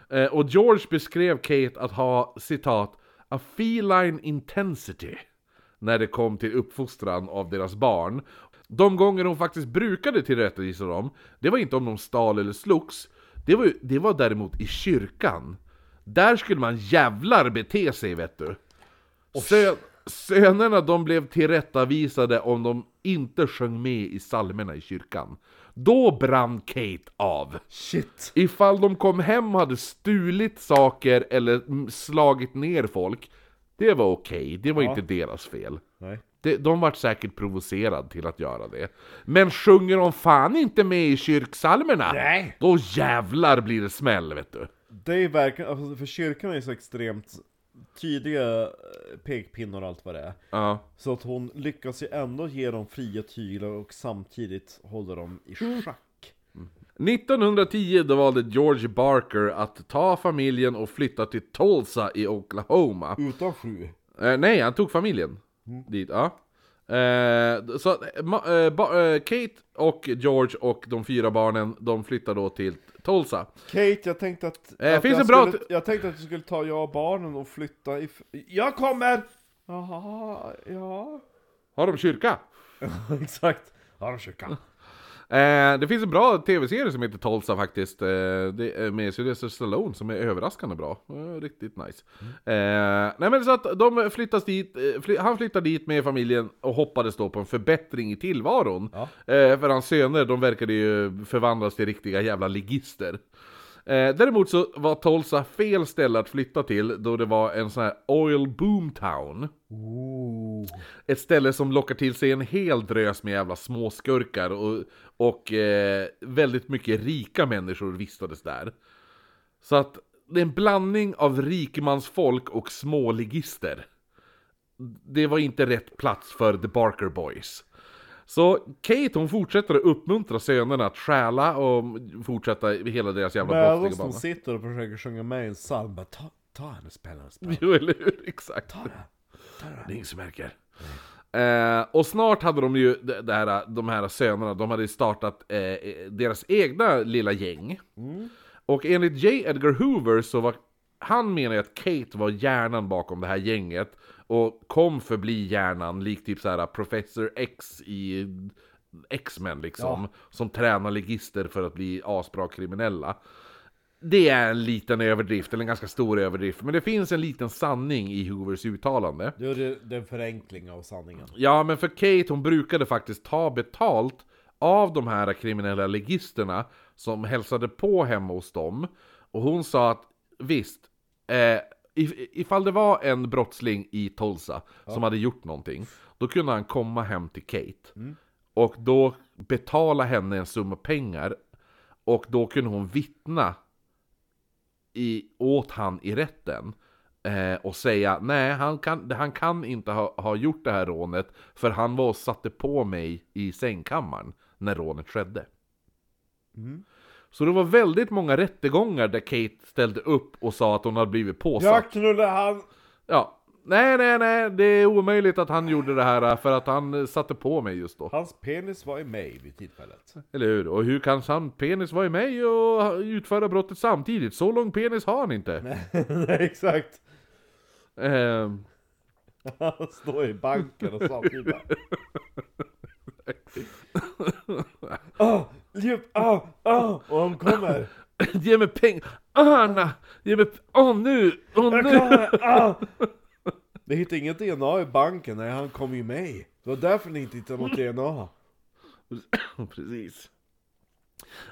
Eh, och George beskrev Kate att ha citat A feline intensity när det kom till uppfostran av deras barn. De gånger hon faktiskt brukade tillrättavisa dem, det var inte om de stal eller slogs, det var, det var däremot i kyrkan. Där skulle man jävlar bete sig vet du. Sö sönerna de blev tillrättavisade om de inte sjöng med i psalmerna i kyrkan. Då brann Kate av. Shit. Ifall de kom hem och hade stulit saker eller slagit ner folk, det var okej, det var Ja. inte deras fel. Nej. Det, de vart säkert provocerade till att göra det. Men sjunger de fan inte med i kyrksalmerna, Nej. då jävlar blir det smäll vet du. Det är verkligen, alltså, för kyrkan är så extremt tydliga eh, pekpinnar och allt vad det är. Ja. Så att hon lyckas ju ändå ge dem fria tyglar och samtidigt hålla dem i schack. 1910 då valde George Barker att ta familjen och flytta till Tulsa i Oklahoma. Utan sju. Eh, nej, han tog familjen dit, ja. Eh, så eh, eh, ba- eh, Kate och George och de fyra barnen, de flyttar då till Tulsa. Kate, jag tänkte att... Eh, att finns jag bra skulle, Jag tänkte att du skulle ta jag och barnen och flytta if... Jag kommer! Jaha, ja... Har de kyrka? Exakt. Ja, de kyrkan. Eh, det finns en bra tv-serie som heter Tulsa faktiskt, eh, det är med Sylvester Stallone som är överraskande bra. Eh, riktigt nice. Eh, nej men så att de flyttas dit, eh, fly, han flyttar dit med familjen och hoppades då på en förbättring i tillvaron. Ja. Eh, för hans söner, de verkade ju förvandlas till riktiga jävla ligister. Eh, däremot så var Tulsa fel ställe att flytta till då det var en sån här oil boom town. Ett ställe som lockar till sig en hel drös med jävla småskurkar och, och eh, väldigt mycket rika människor vistades där. Så att det är en blandning av rikemansfolk och småligister. Det var inte rätt plats för The Barker Boys. Så Kate hon fortsätter att uppmuntra sönerna att stjäla och fortsätta hela deras jävla Medan brottsliga de bana. sitter och försöker sjunga med i en psalm, bara ta, ta henne, spela henne, spela Jo, eller hur? Exakt. Ta det. Det är ingen som märker. Eh, och snart hade de ju, det det här, de här sönerna, de hade startat eh, deras egna lilla gäng. Och enligt J. Edgar Hoover så var, han menar ju att Kate var hjärnan bakom det här gänget. Och kom förbli hjärnan, likt typ så här Professor X i X-Men liksom. Som tränar ligister för att bli asbra kriminella. Det är en liten överdrift, eller en ganska stor överdrift, men det finns en liten sanning i Hoovers uttalande. Det är en förenkling av sanningen. Ja, men för Kate, hon brukade faktiskt ta betalt av de här kriminella legisterna som hälsade på hemma hos dem. Och hon sa att visst, eh, ifall det var en brottsling i Tulsa som hade gjort någonting, då kunde han komma hem till Kate. Och då betala henne en summa pengar. Och då kunde hon vittna i, åt han i rätten. Eh, och säga nej, han kan, han kan inte ha, ha gjort det här rånet för han var och satte på mig i sängkammaren när rånet skedde. Så det var väldigt många rättegångar där Kate ställde upp och sa att hon hade blivit påsatt. Jag knullade han! Ja, nej, nej, nej, det är omöjligt att han gjorde det här för att han eh, satte på mig just då. Hans penis var i mig vid tillfället. Eller hur? Och hur kan han penis vara i mig och utföra brottet samtidigt? Så lång penis har han inte. Nej, exakt. Ehm, Han står i banken och samtidigt bara... Åh, djup, åh, åh! Och han kommer! ge mig pengar! Anna! Ge mig... Åh nu! Åh nu! Det hittade inget DNA i banken, nej han kom ju med. Det var därför ni inte hittade något DNA. Precis.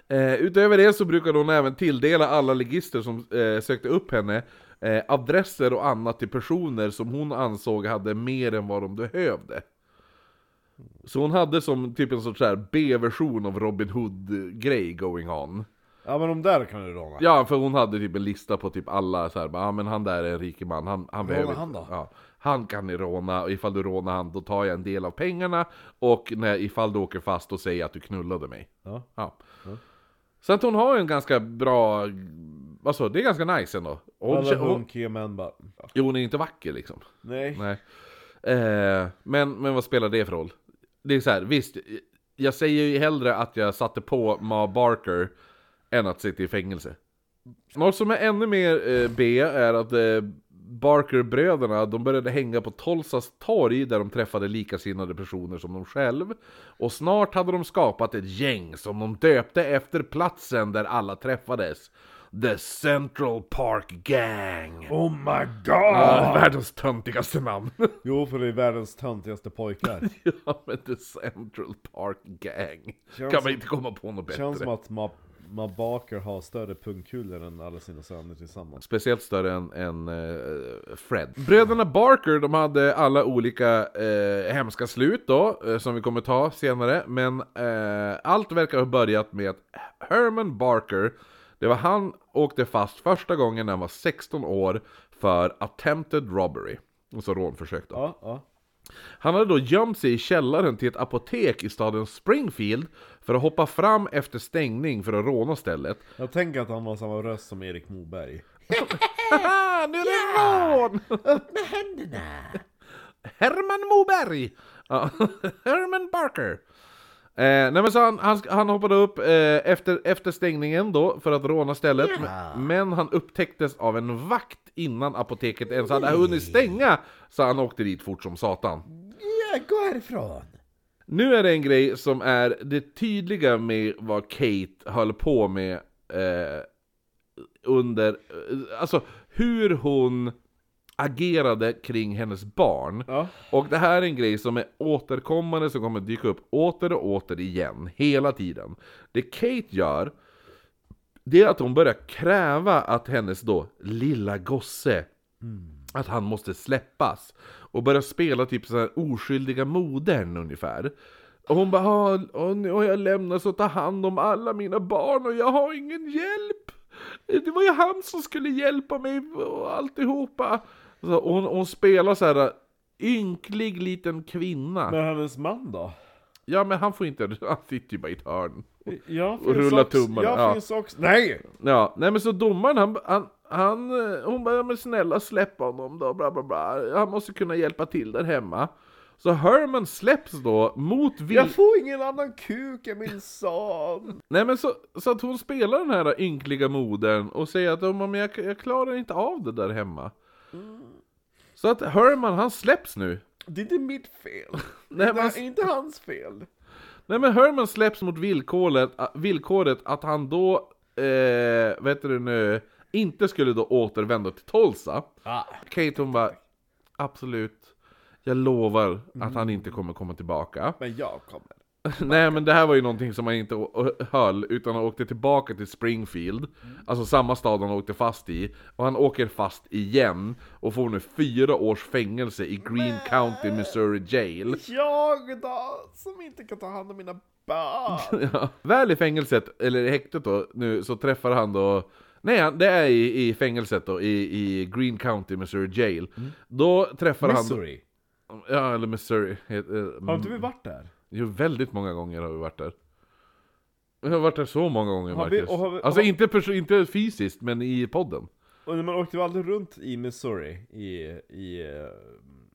Eh, utöver det så brukade hon även tilldela alla legister som eh, sökte upp henne eh, adresser och annat till personer som hon ansåg hade mer än vad de behövde. Så hon hade som typ en sorts här B-version av Robin Hood-grej going on. Ja men de där kan du råna. Ja, för hon hade typ en lista på typ alla så här, ja men han där är en rik man, han, han behöver... han då? Ja, han kan ni råna, och ifall du rånar han då tar jag en del av pengarna, och när, ifall du åker fast då säger jag att du knullade mig. Ja. Ja. Så att hon har en ganska bra, alltså det är ganska nice ändå. Hon, Alla hon, hunkiga män bara... jo, hon är inte vacker liksom. Nej. Nej. Eh, men, men vad spelar det för roll? Det är så här, visst, jag säger ju hellre att jag satte på Ma Barker än att sitta i fängelse. Något som är ännu mer eh, B är att eh, Barker-bröderna, de började hänga på Tolsas torg där de träffade likasinnade personer som de själv. Och snart hade de skapat ett gäng som de döpte efter platsen där alla träffades. The Central Park Gang. Oh my god! Ja, världens töntigaste namn. Jo, för det är världens töntigaste pojkar. ja, men The Central Park Gang. Känns kan man inte komma på något bättre. Känns som att Ma Ma Barker har större pungkulor än alla sina söner tillsammans. Speciellt större än, än eh, Fred. Bröderna Barker, de hade alla olika eh, hemska slut då, eh, som vi kommer ta senare. Men eh, allt verkar ha börjat med att Herman Barker, det var han åkte fast första gången när han var 16 år för attempted robbery. Alltså rånförsök då. Ja, ja. Han hade då gömt sig i källaren till ett apotek i staden Springfield för att hoppa fram efter stängning för att råna stället. Jag tänker att han har samma röst som Erik Moberg. Nu är det rån! Upp med händerna! Herman Moberg! Herman Barker. Eh, nej men så han, han, han hoppade upp eh, efter, efter stängningen då för att råna stället. Men, men han upptäcktes av en vakt innan apoteket ens hade hunnit stänga. Så han åkte dit fort som satan. Ja, gå härifrån! Nu är det en grej som är det tydliga med vad Kate höll på med eh, under, eh, alltså hur hon agerade kring hennes barn. Ja. Och det här är en grej som är återkommande, som kommer dyka upp åter och åter igen, hela tiden. Det Kate gör, det är att hon börjar kräva att hennes då lilla gosse, att han måste släppas. Och börjar spela typ så här oskyldiga modern ungefär. Och hon bara, "Ah, och nu har jag lämnats och ta hand om alla mina barn och jag har ingen hjälp. Det var ju han som skulle hjälpa mig och alltihopa. Så hon, hon spelar så här ynklig liten kvinna. Men hennes man då? Ja men han får inte, han sitter ju bara i ett hörn. Ja, Och rulla också, tummarna, Ja, ja. finns också. Nej! Ja, nej men så domaren han, han, han eh, hon bara, "Ja, men snälla släpp honom då, bla bla bla. Han måste kunna hjälpa till där hemma. Så Herman släpps då mot vil... Jag får ingen annan kuk än min son! Nej men så, så att hon spelar den här ynkliga modern och säger att "Ja, men jag, jag klarar inte av det där hemma. Så att Herman han släpps nu. Det är inte mitt fel. Nej, det men, är inte hans fel. nej men Herman släpps mot villkoret, äh, villkoret att han då, eh, vet du nu, inte skulle då återvända till Tulsa. Ah. Kate hon bara, absolut, jag lovar att han inte kommer komma tillbaka. Men jag kommer. Nej men det här var ju någonting som han inte höll, utan han åkte tillbaka till Springfield, alltså samma stad han åkte fast i, och han åker fast igen, och får nu fyra års fängelse i Green County, Missouri Jail. Jag då, som inte kan ta hand om mina barn. Ja. Väl i fängelset, eller i häktet då, nu, så träffar han då Nej, det är i, i fängelset då, i, i Green County, Missouri Jail. Då träffar Missouri. han... Ja, eller Missouri. eh, Har inte vi varit där? Jo, väldigt många gånger har vi varit där. Vi har varit där så många gånger, vi- Marcus. och har vi- alltså har- inte, inte fysiskt, men i podden. Och man åkte ju aldrig runt i Missouri, i, i, eh,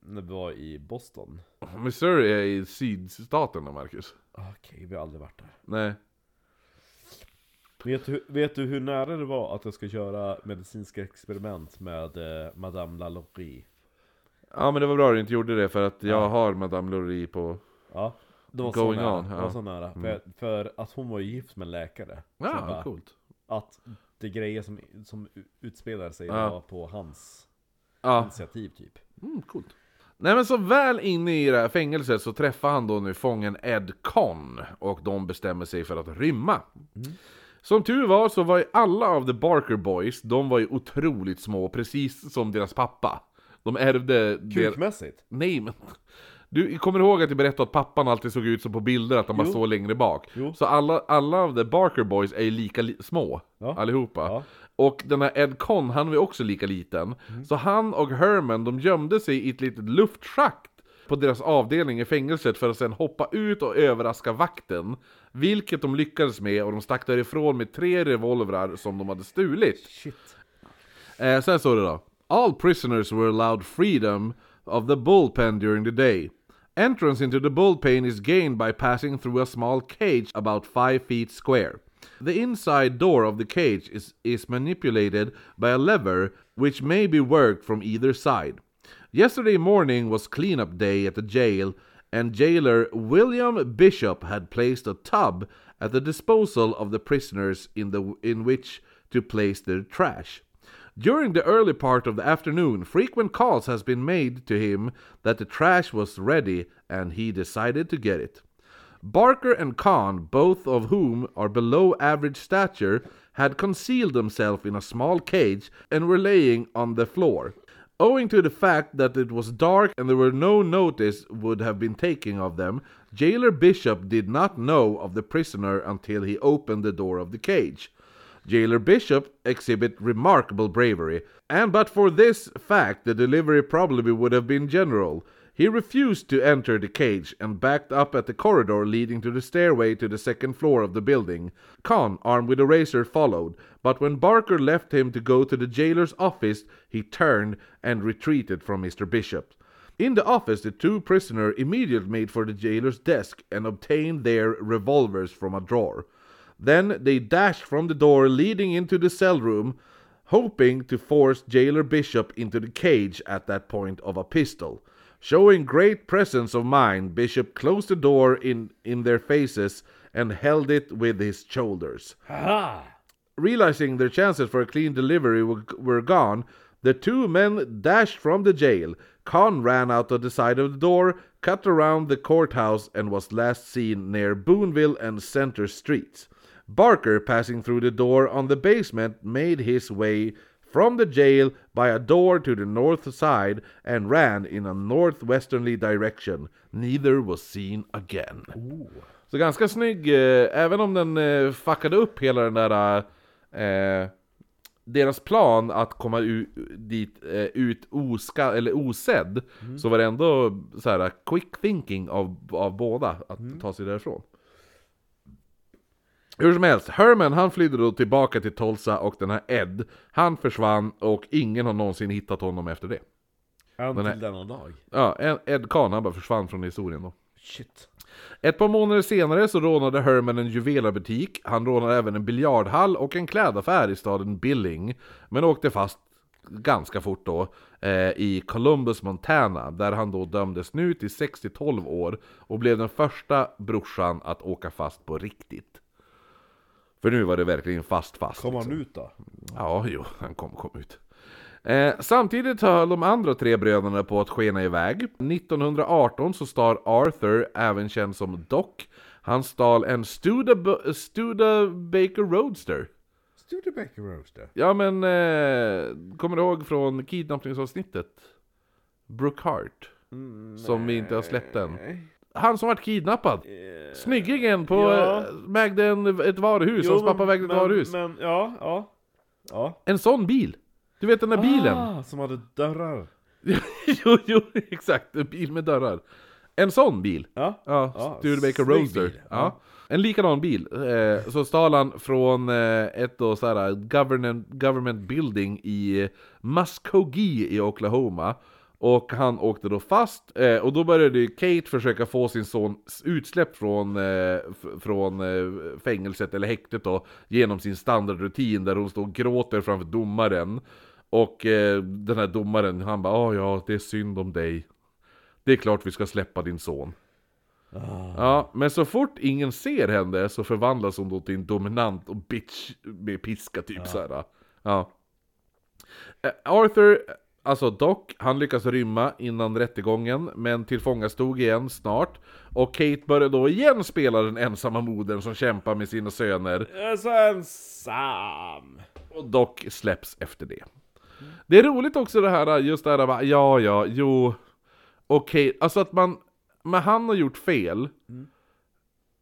när vi var i Boston. Missouri är i sydstaterna, Marcus. Okej, vi har aldrig varit där. Nej. Vet du, vet du hur nära det var att jag ska göra medicinska experiment med eh, Madame Lalaurie? Ja, men det var bra att du inte gjorde det, för att jag har Madame Lurie på... Ja, det var Going så nära. on, det ja. var så nära. För, för att hon var ju gift med en läkare. Så Ja, bara, coolt. Att det grejer som, som utspelar sig Ja. på hans Ja, initiativ typ. mm, coolt. Nej men så väl inne i det här fängelset så träffar han då nu fången Ed Con och de bestämmer sig för att rymma. Som tur var så var ju alla av the Barker Boys, de var ju otroligt små, precis som deras pappa. De ärvde... Kukmässigt? Nej men... Du kommer ihåg att jag berättade att pappan alltid såg ut som på bilder, att de bara stod längre bak? Jo. Så alla, alla av the Barker Boys är ju lika li- små, Ja. allihopa. Ja. Och den här Ed Con, han var ju också lika liten. Så han och Herman, de gömde sig i ett litet luftschakt på deras avdelning i fängelset för att sen hoppa ut och överraska vakten. Vilket de lyckades med och de stack därifrån med tre revolvrar som de hade stulit. Shit. Eh, sen står det då. All prisoners were allowed freedom of the bullpen during the day. Entrance into the bullpen is gained by passing through a small cage about 5 feet square. The inside door of the cage is, is manipulated by a lever which may be worked from either side. Yesterday morning was cleanup day at the jail, and jailer William Bishop had placed a tub at the disposal of the prisoners in, the, in which to place their trash. During the early part of the afternoon, frequent calls has been made to him that the trash was ready and he decided to get it. Barker and Khan, both of whom are below average stature, had concealed themselves in a small cage and were laying on the floor. Owing to the fact that it was dark and there were no notice would have been taken of them, jailer Bishop did not know of the prisoner until he opened the door of the cage. Jailer Bishop exhibit remarkable bravery, and but for this fact the delivery probably would have been general. He refused to enter the cage and backed up at the corridor leading to the stairway to the second floor of the building. Khan, armed with a razor, followed, but when Barker left him to go to the jailer's office, he turned and retreated from Mr. Bishop. In the office, the two prisoners immediately made for the jailer's desk and obtained their revolvers from a drawer. Then they dashed from the door leading into the cell room, hoping to force jailer Bishop into the cage at that point of a pistol. Showing great presence of mind, Bishop closed the door in, in their faces and held it with his shoulders. Haha! Realizing their chances for a clean delivery were, were gone, the two men dashed from the jail. Khan ran out of the side of the door, cut around the courthouse, and was last seen near Boonville and Center Streets. Barker, passing through the door on the basement, made his way from the jail by a door to the north side and ran in a northwesterly direction. Neither was seen again. Så ganska snygg, eh, även om den eh, fuckade upp hela den där eh, deras plan att komma u- dit eh, ut oska, eller osedd, så var det ändå så här quick thinking av, av båda att ta sig därifrån. Hur som helst, Herman han flydde då tillbaka till Tulsa och den här Ed, han försvann och ingen har någonsin hittat honom efter det. Än här- till denna dag. Ja, Ed- Kahn han bara försvann från historien då. Shit. Ett par månader senare så rånade Herman en juvelerbutik, han rånade även en biljardhall och en klädaffär i staden Billing, men åkte fast ganska fort då eh, i Columbus, Montana, där han då dömdes nu till 60-12 år och blev den första brorsan att åka fast på riktigt. För nu var det verkligen fast fast. Kom liksom. han ut då? Ja, jo, han kom, kom ut. Eh, samtidigt höll de andra tre bröderna på att skena iväg. 1918 så stal Arthur, även känd som Doc, han stal en Studa, Studebaker Roadster. Studebaker Roaster. Ja men, eh, kommer du ihåg från kidnappningsavsnittet? Brooke Hart. som vi inte har släppt än. Han som vart kidnappad. Snyggingen på, Ja. ja. ägde en, ett varuhus, hans pappa vägde ett men, varuhus. Men, ja, ja. Ja. En sån bil! Du vet den där bilen? Ah, som hade dörrar. jo, jo, exakt. En bil med dörrar. En sån bil. Ja. Ja, Ja, Studebaker Roadster. Ja. Ja. En likadan bil. Eh, så stal han från eh, ett då såhär government, government building i Muskogee i Oklahoma. Och han åkte då fast, eh, och då började Kate försöka få sin son utsläppt från, eh, från eh, fängelset, eller häktet då, genom sin standardrutin där hon står och gråter framför domaren. Och eh, den här domaren, han bara "Ah, ja, det är synd om dig. Det är klart vi ska släppa din son. Ja, men så fort ingen ser henne så förvandlas hon då till en dominant och bitch med piska typ såhär. Ja. Eh, Arthur, alltså Doc, han lyckas rymma innan rättegången, men tillfångastod igen snart. Och Kate börjar då igen spela den ensamma modern som kämpar med sina söner. Jag är så ensam. Och Doc släpps efter det. Det är roligt också det här, just det här, bara, ja, ja, jo, okej, alltså att man, men han har gjort fel,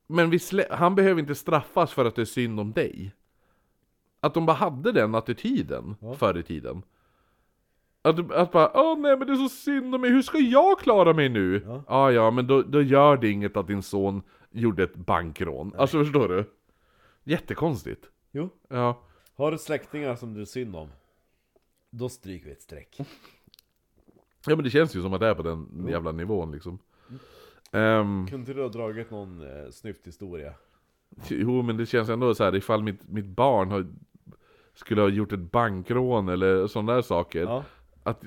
men vi han behöver inte straffas för att det är synd om dig. Att de bara hade den attityden förr i tiden. Att, att bara, åh nej men det är så synd om mig, hur ska jag klara mig nu? Ja, ah, ja, men då, då gör det inget att din son gjorde ett bankrån. Alltså förstår du? Jättekonstigt. Jo. Ja. Har du släktingar som du är synd om? Då stryker vi ett streck. Ja men det känns ju som att det är på den jävla nivån liksom. Ehm, Kunde du ha dragit någon eh, snyfthistoria? jo men det känns ändå så här ifall mitt, mitt barn har, skulle ha gjort ett bankrån eller sådana där saker. Ja. Att,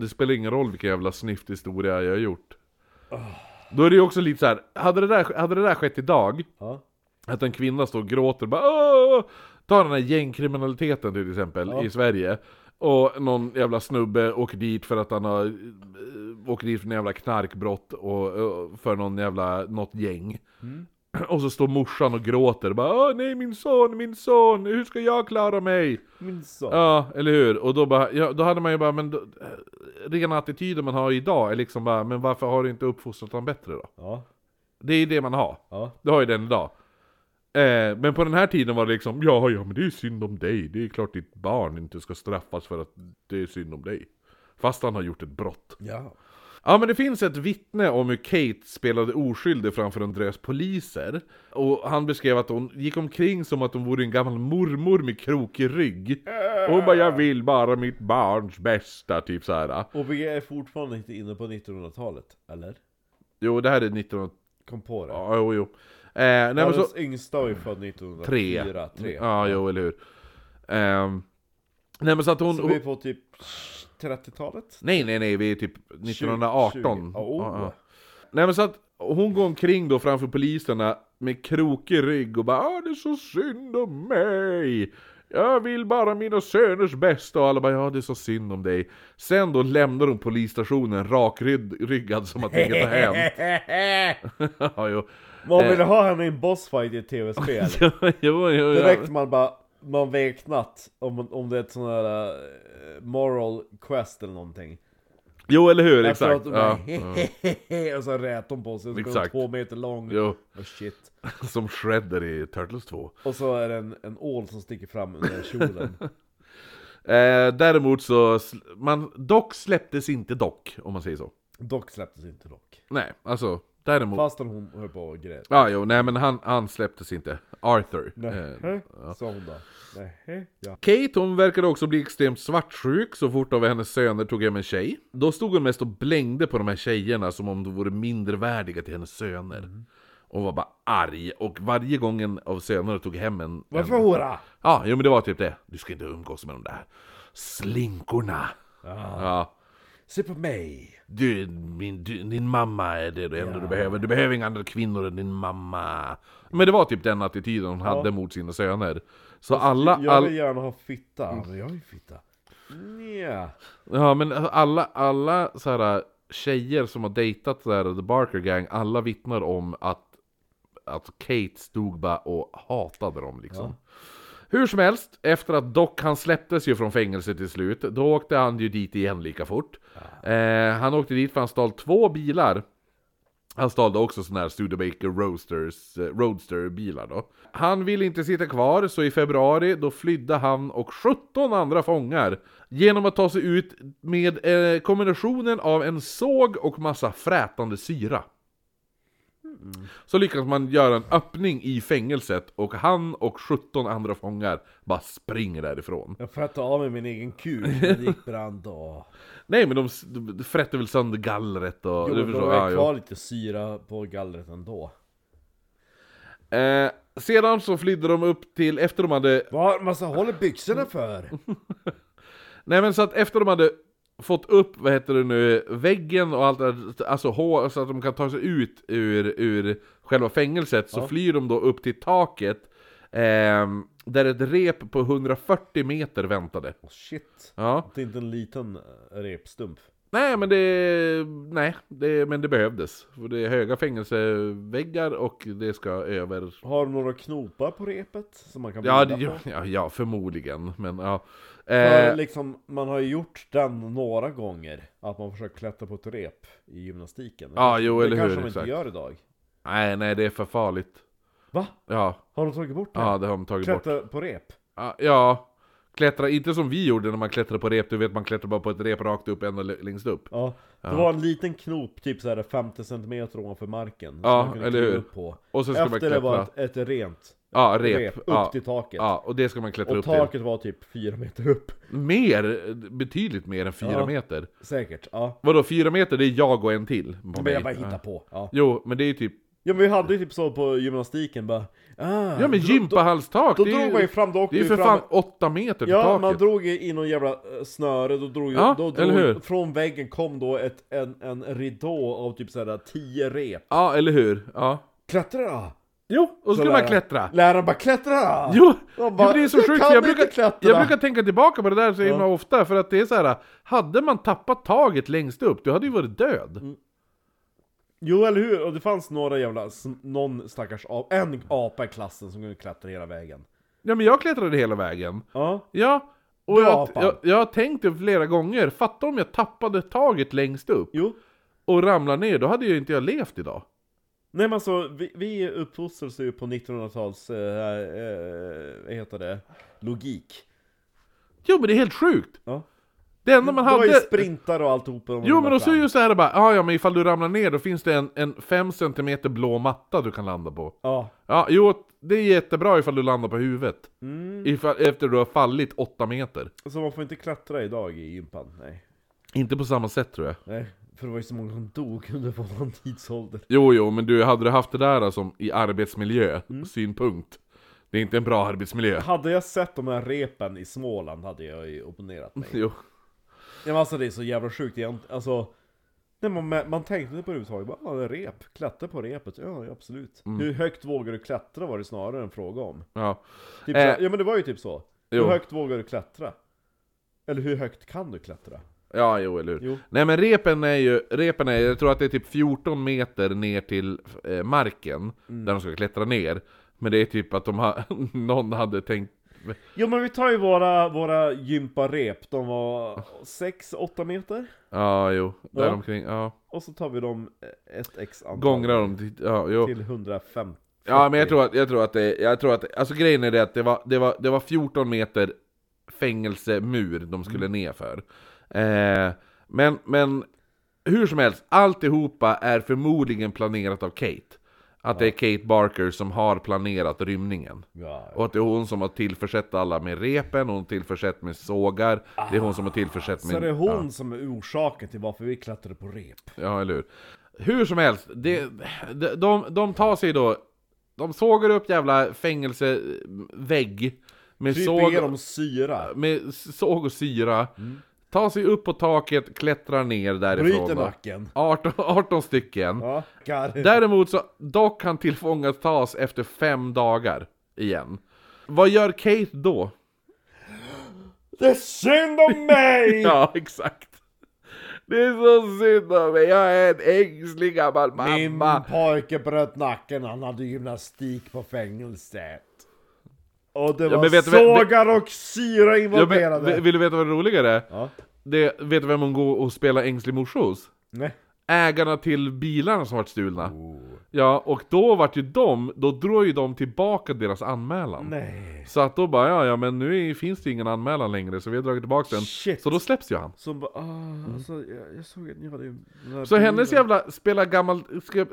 det spelar ingen roll vilken jävla snyfthistoria jag har gjort. Då är det ju också lite så här. Hade det där, hade det där skett idag, Ja. att en kvinna står och gråter bara Åh! Ta den här gängkriminaliteten till exempel Ja. i Sverige Och någon jävla snubbe åker dit för att han har eh, åker dit för en jävla knarkbrott och, och för någon jävla, något gäng. Och så står morsan och gråter och bara Åh nej min son, min son, hur ska jag klara mig? Min son. Ja, eller hur? Och då, bara, ja, då hade man ju bara, men då, eh, rena attityden man har idag är liksom bara, men varför har du inte uppfostrat honom bättre då? Ja. Det är ju det man har. Ja. Det har ju den idag. Eh, men på den här tiden var det liksom, ja, ja men det är synd om dig. Det är klart ditt barn inte ska straffas för att det är synd om dig. Fast han har gjort ett brott. Ja. Ja men det finns ett vittne om hur Kate spelade oskyldig framför en drös poliser. Och han beskrev att hon gick omkring som att hon vore en gammal mormor med krokig rygg. Och hon bara 'Jag vill bara mitt barns bästa' typ så här. Och vi är fortfarande inte inne på 1900-talet, eller? Jo det här är 19... Kom på det. Ja, jo, jo. Eh, nej, men så... Yngsta var ju född 1904. Tre. Tre. Ja, jo, eller hur. Ehm, nej men så att hon... Så vi är på typ 30-talet? nej, nej, nej, vi är typ 1918. Ja, oh. Ja, ja. Nej men så att hon går omkring då framför poliserna med krokig rygg och bara ah, det är så synd om mig. Jag vill bara mina söners bästa och alla bara ja det är så synd om dig. Sen då lämnar hon polisstationen rakryggad som att inget har hänt. ja, jo. Man vill ha henne i en bossfight i ett tv-spel. Direkt man bara, man veknat om, om det är ett sånt här uh, moral quest eller någonting. jo, eller hur, Efter exakt. att de bara, ja. hehehe, och så rät de på sig, och så går de två meter lång. Jo, Och shit. som Shredder i Turtles 2. Och så är det en, en ål som sticker fram under kjolen. Eh, däremot så, man, dock släpptes inte dock, om man säger så. Dock släpptes inte dock. Nej, alltså, däremot. Fastän hon höll på och grät. Ja, jo, nej men han, han släpptes inte. Arthur. Nej, Eh, sa hon då. Nej, ja. Kate hon verkade också bli extremt svartsjuk så fort av hennes söner tog hem en tjej. Då stod hon mest och blängde på de här tjejerna som om de vore mindrevärdiga till hennes söner. Och var bara arg, och varje gång en av sönerna tog hem en... Varför en... hora? Ja, jo men det var typ det. Du ska inte umgås med de där slinkorna. Ja. Se på mig. Du, min, du, din mamma är det enda du behöver. Du behöver inga andra kvinnor än din mamma. Men det var typ den attityden hon hade mot sina söner. Så alla, Jag vill all, gärna ha fitta. Ja, men jag har ju fitta. Nja. ja men alla, alla så här tjejer som har dejtat här, The Barker Gang, alla vittnar om att, att Kate stod bara och hatade dem liksom. Hur som helst, efter att Doc han släpptes ju från fängelset till slut, då åkte han ju dit igen lika fort. Eh, han åkte dit för han stal två bilar. Han stal då också sådana här Studebaker Roadsters, eh, Roadster-bilar då. Han ville inte sitta kvar, så i februari då flydde han och 17 andra fångar genom att ta sig ut med eh, kombinationen av en såg och massa frätande syra. Så lyckas man göra en öppning i fängelset och han och 17 andra fångar bara springer därifrån. Jag frättade av mig min egen kuk, det gick brand och... Nej men de, de frätte väl sönder gallret och... Jo, ja, var jo. kvar lite syra på gallret ändå. Eh, sedan så flydde de upp till, efter de hade... Vad massa håller byxorna för? Nej men så att efter de hade fått upp, vad heter det nu, väggen och allt där, alltså hå- så att de kan ta sig ut ur, ur själva fängelset, så flyr de då upp till taket, ehm, där ett rep på 140 meter väntade. Oh, shit. Ja. Det är inte en liten eh, repstump. Nej men det, nej, det, men det behövdes. För det är höga fängelseväggar och det ska över... Har du några knopar på repet som man kan Ja, det, på? ja, ja, förmodligen, men ja. Eh, liksom, man har ju gjort den några gånger, att man försöker klättra på ett rep i gymnastiken. Det Ja, kanske- jo, det eller hur, kanske de exakt. inte gör idag. nej, nej, det är för farligt. Va? Ja, Har de tagit bort det? ja det har de tagit bort. Klättra på rep? Ja, Ja, klättra, inte som vi gjorde när man klättrade på rep, du vet man klättrar bara på ett rep rakt upp, ända längst upp. Ja. Det var en liten knop, typ såhär 50 cm ovanför marken. Ja, eller hur? upp på. Och sen ska man Efter det var klättra. ett, ett rent Ja, rep. rep, upp ja, till taket. ja, och det ska man klättra Och upp till. taket var typ 4 meter upp. Mer, betydligt mer än fyra Ja. meter. Säkert, ja. Vadå, fyra meter det är jag och en till på Men jag bara Ja. hittar på. Ja. Jo, men det är typ... ja men vi hade ju typ så på gymnastiken bara... Ah, Ja men då- gympahalstak! Då, då är drog man ju fram, då Det är ju för fram. fan åtta meter till Ja, taket. man drog ju i någon jävla eh, snöre, då drog Ja, då drog, eller hur? från väggen kom då ett, en, en ridå av typ såhär 10 rep. Ja, eller hur? Ja. Klättra då! Jo, och så skulle man klättra. Läraren bara klättra! Jo! Bara, jo, det är så "Du sjukt, jag inte brukar, klättra." jag brukar tänka tillbaka på det där så himla ofta, för att det är så här. hade man tappat taget längst upp, du hade ju varit död. Mm. Jo eller hur, och det fanns några jävla, någon stackars ap, en apa i klassen som kunde klättra hela vägen Ja men jag klättrade hela vägen. Ja, Ja, och jag, jag, jag har tänkt det flera gånger, fatta om jag tappade taget längst upp jo och ramlade ner, då hade ju inte jag levt idag. Nej men alltså, vi, vi uppfostrades ju på 1900-tals, eh, eh, vad heter det, logik Jo men det är helt sjukt! Ja. Det enda man Det var ju hade... sprintar och alltihopa Jo men och så är ju så här bara, ah, ja men ifall du ramlar ner då finns det en, en 5 cm blå matta du kan landa på. Ja, Ja, jo, det är jättebra ifall du landar på huvudet. mm. Ifall, efter du har fallit 8 meter. så man får inte klättra idag i gympan, nej Inte på samma sätt tror jag. Nej, för det var ju så många som dog under våran tidsålder Jo, jo, men du, hade du haft det där som i arbetsmiljö, Mm. synpunkt. Det är inte en bra arbetsmiljö. Hade jag sett de här repen i Småland hade jag ju opponerat mig Jo. Ja, men alltså det är så jävla sjukt egentligen, alltså Nej, man, man tänkte inte på det överhuvudtaget, bara ah, det är rep, klättra på repet, ja ja, absolut Mm. Hur högt vågar du klättra var det snarare en fråga om Ja. typ Eh. Ja men det var ju typ så Jo. Hur högt vågar du klättra? Eller hur högt kan du klättra? Ja, jo, eller hur. Jo. Nej men repen är ju, repen är, jag tror att det är typ 14 meter ner till eh, marken, Mm. där de ska klättra ner. Men det är typ att de har, någon hade tänkt, Jo men vi tar ju våra, våra gymparep, de var 6-8 meter ja jo, Ja. däromkring, ja. Och så tar vi dem ett x antal Gångrar dem till, ja, jo. till 150 Ja men jag tror att, jag tror att det, jag tror att, alltså grejen är det att det var, det var, det var 14 meter fängelsemur de skulle Mm. ner för. Eh, men, men hur som helst, alltihopa är förmodligen planerat av Kate. Att det är Kate Barker som har planerat rymningen. Och att det är hon som har tillförsett alla med repen, hon har tillförsett med sågar, det är hon som har tillförsett med... Så det är hon Ja. som är orsaken till varför vi klättrade på rep Ja, eller hur? Hur som helst, det, de, de, de tar sig då... De sågar upp jävla fängelsevägg med Kryper såg, igenom syra med såg och syra. Tar sig upp på taket, klättrar ner därifrån. Bryter nacken 18, 18 stycken. Ja. Däremot så, dock kan tillfångatas efter fem dagar igen. Vad gör Kate då? Det är synd om mig! Ja, exakt. Det är så synd om mig, jag är en ängslig gammal Min mamma. pojke bröt nacken, han hade gymnastik på fängelset Och det Ja, var vet sågar och syra Ja, involverade men, vill du veta vad det roligare är? Ja. Det, vet du vem hon går och spelar ängslig morsa hos? Nej. Ägarna till bilarna som varit stulna. Oh. Ja, och då vart ju de, då drog ju de tillbaka deras anmälan. Nej. Så att då bara, ja ja men nu är, finns det ingen anmälan längre så vi har dragit tillbaka den. Shit. Så då släpps ju han. Som bara, ah, alltså, jag, jag såg att ni hade Mm. Så bilen. hennes jävla spela gammal,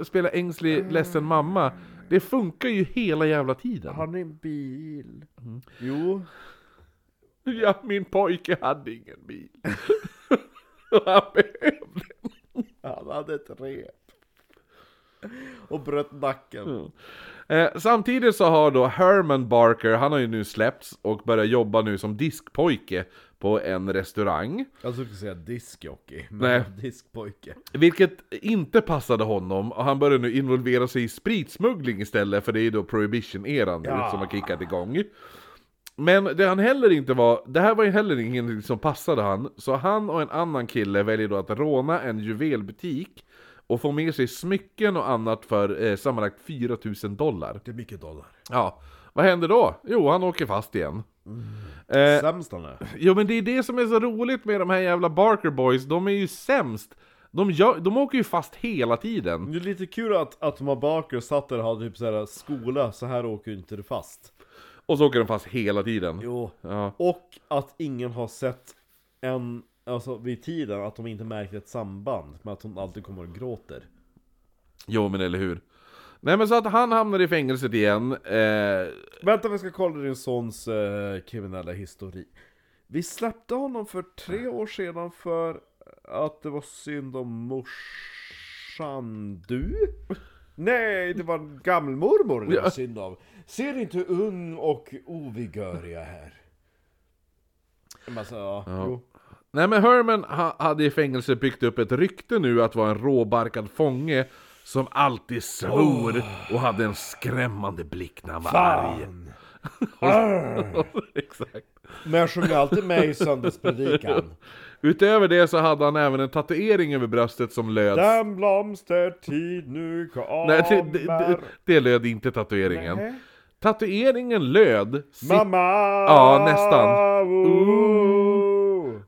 spela ängslig ledsen mamma, det funkar ju hela jävla tiden. Har ni en bil? Mm. Jo. Ja, min pojke hade ingen bil. Och han behövde Han hade ett rep. Och bröt nacken. Eh, samtidigt så har då Herman Barker, han har ju nu släppts och börjar jobba nu som diskpojke på en restaurang. Jag skulle säga diskjockey, men Nej. diskpojke. Vilket inte passade honom och han börjar nu involvera sig i spritsmuggling istället för det är ju då prohibition-eran Ja. som har kickat igång. Men det han heller inte var, det här var ju heller ingenting som passade han, så han och en annan kille väljer då att råna en juvelbutik och få med sig smycken och annat för eh, sammanlagt 4000 dollar. Det är mycket dollar. Ja, vad händer då? Jo, han åker fast igen. Eh, Sämst han är. jo men det är det som är så roligt med de här jävla Barker Boys, de är ju sämst. De, gör, de åker ju fast hela tiden. Det är lite kul att, att de har Barker satt där och hade typ såhär skola, så här åker ju inte du fast. Och så åker de fast hela tiden. Jo. Ja. Och att ingen har sett en, alltså vid tiden, att de inte märkte ett samband med att hon alltid kommer och gråter. Jo men eller hur. Nej men så att han hamnar i fängelset igen. Eh, Vänta vi ska kolla din sons eh, kriminella historik. Vi släppte honom för tre år sedan för att det var synd om morsan du? Nej, det var gammelmormor det var Ja. synd om. Ser inte hur ung och ovigörig jag är? Men Alltså, ja, jo. nej men Herman ha, hade i fängelset byggt upp ett rykte nu att vara en råbarkad fånge Som alltid svor och hade en skrämmande blick när han var arg. Fan! Exakt. Men jag sjunger alltid med i söndagspredikan. Utöver det så hade han även en tatuering över bröstet som löd... Den blomstertid nu kommer. Nej, det, det, det, löd inte tatueringen. Nej. Tatueringen löd... Mamma! Ja, nästan. Ooh.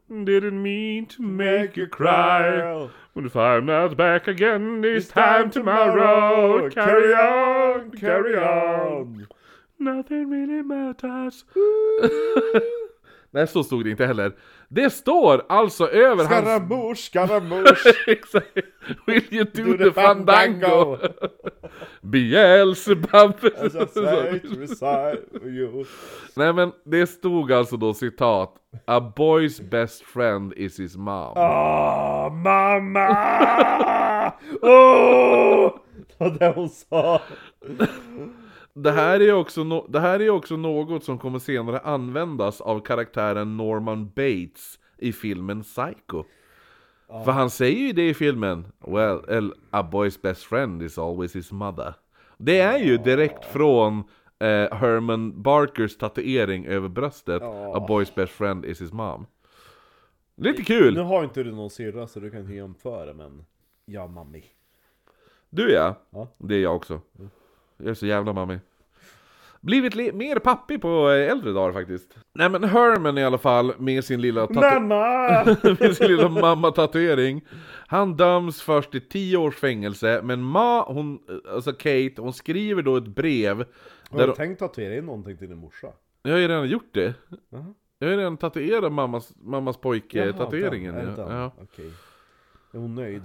Didn't mean to make you cry When I'm not back again this time tomorrow. Carry on, carry on. Nothing really matters Nej, så stod det inte heller. Det står alltså över hans... Scaramouche, scaramouche. Exakt. Will you do, Do the, the fandango? Beelzebub. Nej men det stod alltså då citat A boy's best friend is his mom. Åh, mamma! Åh! Det var det hon sa. Det här, är också no- det här är också något som kommer senare användas av karaktären Norman Bates i filmen Psycho. För han säger ju det i filmen, well, el- a boy's best friend is always his mother. Det är ju direkt från eh, Herman Barkers tatuering över bröstet, a boy's best friend is his mom. Lite kul! Nu har inte du någon syrra så du kan inte jämföra men... Ja, mammi. Du ja. Ja. Det är jag också. Jag är så jävla mammi. Blivit li- mer pappig på eh, äldre dagar faktiskt. Nej men Herman i alla fall med sin lilla Mamma! med sin lilla mamma-tatuering. Han döms först till 10 års fängelse, men Ma, hon, alltså Kate, hon skriver då ett brev. Har du hon, tänkt tatuera in någonting till din morsa? jag har ju redan gjort det. Jaha. Jag har ju redan tatuerat mammas, mammas pojke-tatueringen. Ja. Ja. Okej. Är hon nöjd?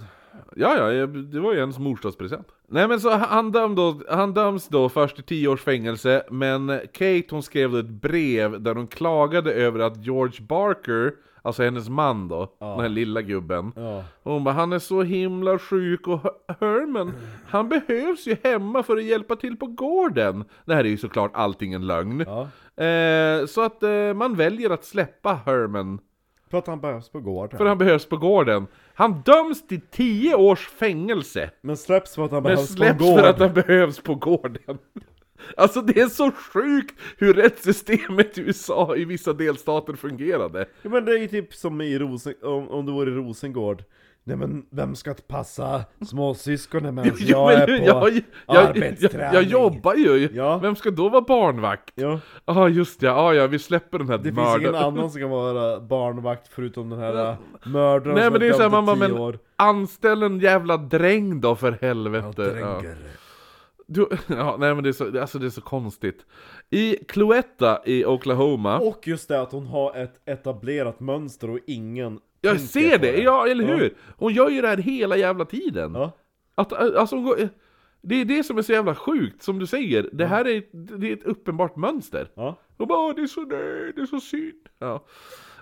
Ja, ja, det var ju ens morsdagspresent. Nej men så han, döm då, han döms då först till 10 års fängelse, men Kate hon skrev ett brev där hon klagade över att George Barker, alltså hennes man då, den här lilla gubben, Ja. hon bara, han är så himla sjuk och Her- Herman, han behövs ju hemma för att hjälpa till på gården. Det här är ju såklart allting en lögn. Ja. Eh, så att eh, man väljer att släppa Herman För att han behövs på gården. för han behövs på gården. Han döms till 10 års fängelse. Men släpps för att han Men behövs släpps på gården. för att han behövs på gården. Alltså det är så sjukt hur rättssystemet i USA i vissa delstater fungerade. Ja, men det är ju typ som i Rosen... om, om du vore i Rosengård. Nej men vem ska passa småsyskonen medan jag är på jag, jag, jag, jag jobbar ju! Ja. Vem ska då vara barnvakt? Ja, Ja ah, just det, ah, ja vi släpper den här det finns ingen mördaren. annan som kan vara barnvakt förutom den här äh, mördaren Nej som men det är till mamma, men år. anställ en jävla dräng då för helvete. Ja, Dränger. Du, ja, nej men det är, så, alltså det är så konstigt. I Cloetta i Oklahoma, Och just det att hon har ett etablerat mönster och ingen jag ser på det, ja eller Ja. hur? Hon gör ju det här hela jävla tiden. Ja. Att, alltså, hon går, det är det som är så jävla sjukt, som du säger. Det här är, det är ett uppenbart mönster. Ja. Och bara, "Åh, det är så, nej, det är så synd. Ja.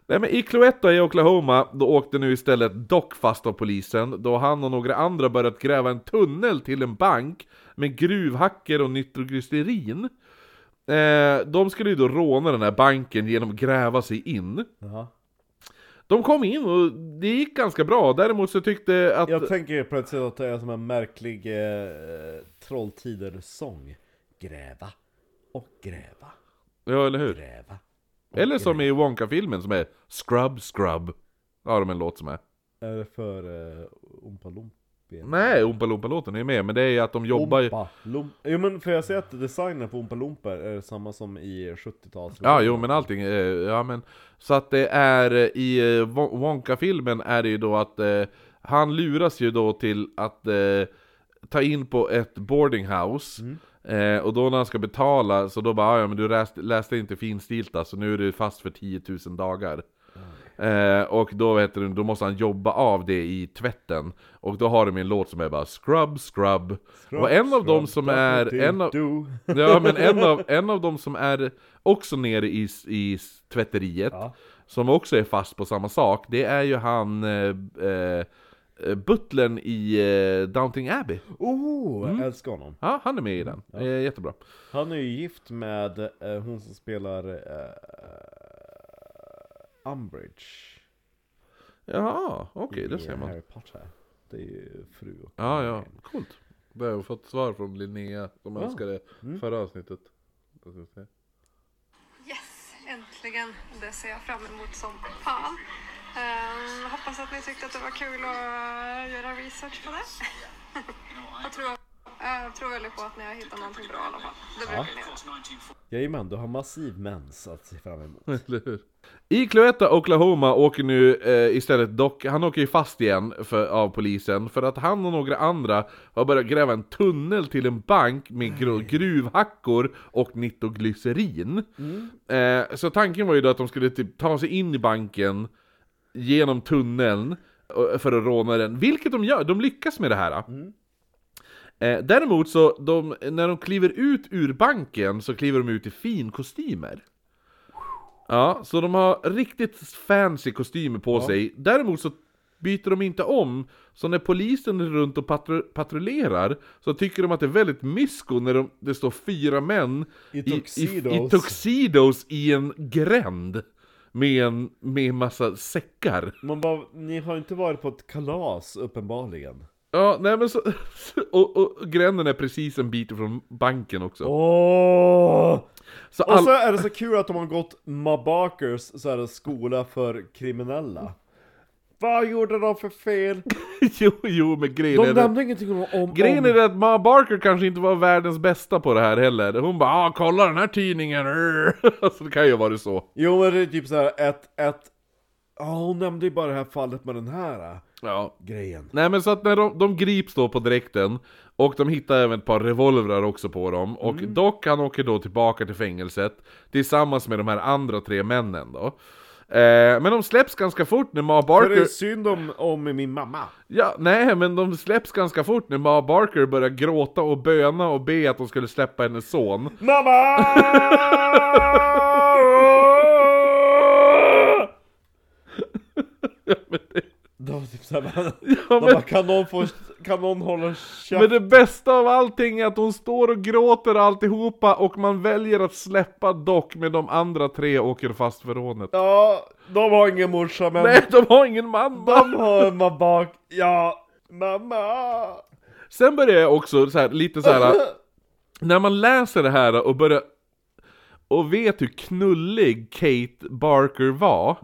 Nej men i Cloetta i Oklahoma, då åkte nu istället Doc fast av polisen, då han och några andra börjat gräva en tunnel till en bank med gruvhacker och nitroglycerin. Eh, de skulle ju då råna den här banken genom att gräva sig in. Jaha. De kom in och det gick ganska bra, däremot så tyckte att... Jag tänker plötsligt att det är som en märklig eh, Trolltider-sång. Gräva och gräva, Ja, eller hur? gräva. Eller som i Wonka-filmen som är Scrub Scrub. Ja, de en låt som är. Är det för uh, Oompa Loompa? Nej, Oompa Loompa-låten är ju med, men det är ju att de jobbar ju... Oompa. Loom- Jo men för jag ser att designen på Oompa Loompa är samma som i 70-tals Ja, jo men allting, eh, ja men Så att det är, eh, i eh, Won- Wonka-filmen är det ju då att eh, Han luras ju då till att eh, Ta in på ett boarding house. Eh, Och då när han ska betala så då bara "Ah, ja men du läste, läste inte finstilta så nu är du fast för 10 000 dagar Eh, och då, vet du, då måste han jobba av det i tvätten Och då har de en låt som är bara Scrub, scrub, och en av dem som är en av. Ja men en av, en av dem som är också nere i, i tvätteriet Ja. Som också är fast på samma sak Det är ju han eh, eh, Butlern i eh, Downton Abbey Oh, Mm. jag älskar honom. Ja, han är med i den, eh, jättebra Han är ju gift med eh, hon som spelar uh, Umbridge Jaha, okej det i ser man Harry Potter. Det är ju fru och Ja, ja, coolt Där har vi fått svar från Linnea som önskade förra avsnittet. Vad jag? Yes, äntligen. Det ser jag fram emot som fan. Ehm, hoppas att ni tyckte att det var kul att göra research på det. jag, tror, jag tror väldigt på att ni har hittat någonting bra i alla fall. Det brukar ni göra. Jajamän, du har massiv mens att se fram emot. Eller hur? I Cloetta, Oklahoma åker nu eh, istället Doc, han åker ju fast igen för, av polisen för att han och några andra har börjat gräva en tunnel till en bank med gru- gruvhackor och nitroglycerin. Eh, så tanken var ju då att de skulle typ ta sig in i banken genom tunneln eh, för att råna den, vilket de gör, de lyckas med det här. Eh, däremot så, de, när de kliver ut ur banken så kliver de ut i finkostymer. Ja, så de har riktigt fancy kostymer på sig. Däremot så byter de inte om. Så när polisen är runt och patru patrullerar så tycker de att det är väldigt mysko när de, det står fyra män I i, i, tuxedos. i tuxedos i en gränd. Med en med massa säckar. Man bara, ni har inte varit på ett kalas uppenbarligen. Ja, nej men så... Och, och gränden är precis en bit från banken också. Åh! Så Och all... så är det så kul att de har gått Mabakers så är det skola för kriminella. Vad gjorde de för fel? jo, jo, men grejen De är... det- nämnde ingenting om... om Grejen om... är att Ma Barker kanske inte var världens bästa på det här heller. Hon bara ah, kolla den här tidningen! alltså det kan ju ha varit så. Jo men det är typ såhär ett, ett... Ja hon nämnde ju bara det här fallet med den här Ja. grejen. Nej men så att när de, de grips då på direkten Och de hittar även ett par revolvrar också på dem Och Doc han åker då tillbaka till fängelset Tillsammans med de här andra tre männen då eh, Men de släpps ganska fort när Ma För det är Barker synd om, om min mamma. Ja, nej men de släpps ganska fort när Ma Barker börjar gråta och böna och be att de skulle släppa hennes son Mamma! Det var typ såhär, Ja, men- bara, kan någon få, kan någon hålla käft? Men det bästa av allting är att hon står och gråter alltihopa och man väljer att släppa Doc med de andra tre åker fast för rånet. Ja, de har ingen morsa men Nej, de har ingen mamma! de har en mamma bak. Ja, mamma! Sen börjar jag också så här, lite så här. när man läser det här och börjar och vet hur knullig Kate Barker var,